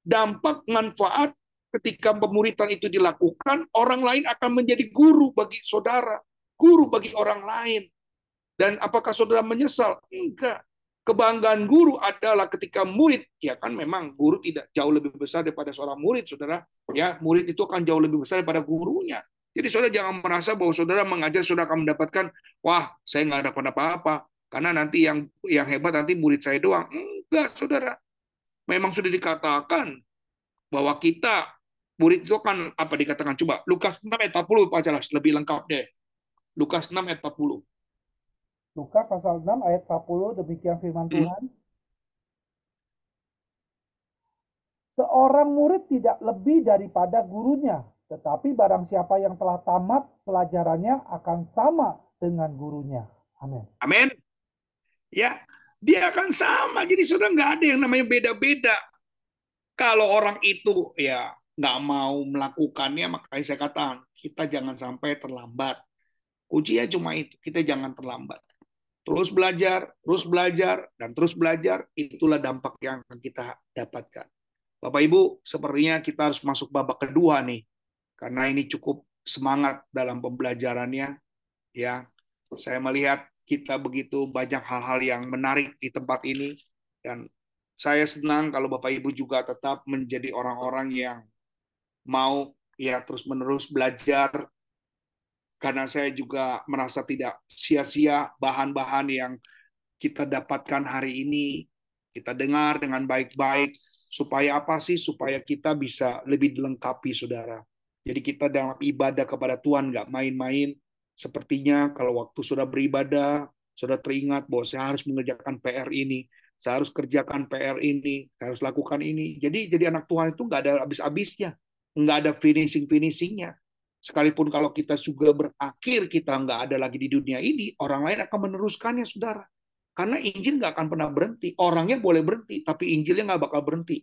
dampak manfaat ketika pemuritan itu dilakukan, orang lain akan menjadi guru bagi saudara, guru bagi orang lain. Dan apakah saudara menyesal? Enggak. Kebanggaan guru adalah ketika murid, ya kan memang guru tidak jauh lebih besar daripada seorang murid, saudara. Ya, murid itu akan jauh lebih besar daripada gurunya. Jadi saudara jangan merasa bahwa saudara mengajar saudara akan mendapatkan, wah saya nggak dapat apa-apa, karena nanti yang yang hebat nanti murid saya doang. Enggak, saudara memang sudah dikatakan bahwa kita murid itu kan apa dikatakan coba Lukas 6 ayat 40 Pak jelas lebih lengkap deh. Lukas 6 ayat 40. Lukas pasal 6 ayat 40 demikian firman hmm. Tuhan. Seorang murid tidak lebih daripada gurunya, tetapi barang siapa yang telah tamat pelajarannya akan sama dengan gurunya. Amin. Amin. Ya, dia akan sama. Jadi sudah nggak ada yang namanya beda-beda. Kalau orang itu ya nggak mau melakukannya, makanya saya katakan kita jangan sampai terlambat. Kuncinya cuma itu, kita jangan terlambat. Terus belajar, terus belajar, dan terus belajar, itulah dampak yang akan kita dapatkan. Bapak Ibu, sepertinya kita harus masuk babak kedua nih, karena ini cukup semangat dalam pembelajarannya. Ya, saya melihat kita begitu banyak hal-hal yang menarik di tempat ini dan saya senang kalau Bapak Ibu juga tetap menjadi orang-orang yang mau ya terus-menerus belajar karena saya juga merasa tidak sia-sia bahan-bahan yang kita dapatkan hari ini kita dengar dengan baik-baik supaya apa sih supaya kita bisa lebih dilengkapi saudara jadi kita dalam ibadah kepada Tuhan nggak main-main Sepertinya kalau waktu sudah beribadah, sudah teringat bahwa saya harus mengerjakan PR ini, saya harus kerjakan PR ini, saya harus lakukan ini. Jadi jadi anak Tuhan itu nggak ada habis-habisnya, nggak ada finishing-finishingnya. Sekalipun kalau kita juga berakhir, kita nggak ada lagi di dunia ini, orang lain akan meneruskannya, saudara. Karena Injil nggak akan pernah berhenti. Orangnya boleh berhenti, tapi Injilnya nggak bakal berhenti.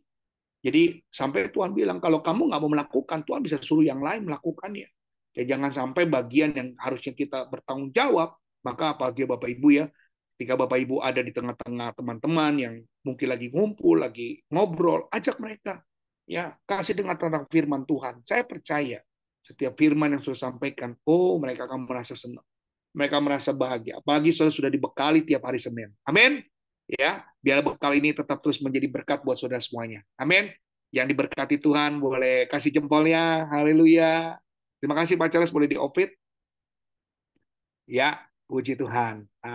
Jadi sampai Tuhan bilang, kalau kamu nggak mau melakukan, Tuhan bisa suruh yang lain melakukannya. Ya jangan sampai bagian yang harusnya kita bertanggung jawab, maka apalagi Bapak Ibu ya, ketika Bapak Ibu ada di tengah-tengah teman-teman yang mungkin lagi ngumpul, lagi ngobrol, ajak mereka. Ya, kasih dengar tentang firman Tuhan. Saya percaya setiap firman yang sudah sampaikan, oh mereka akan merasa senang. Mereka merasa bahagia. Apalagi saudara sudah dibekali tiap hari Senin. Amin. Ya, biar bekal ini tetap terus menjadi berkat buat saudara semuanya. Amin. Yang diberkati Tuhan boleh kasih jempolnya. Haleluya. Terima kasih Pak Charles boleh di-offit. Ya, puji Tuhan.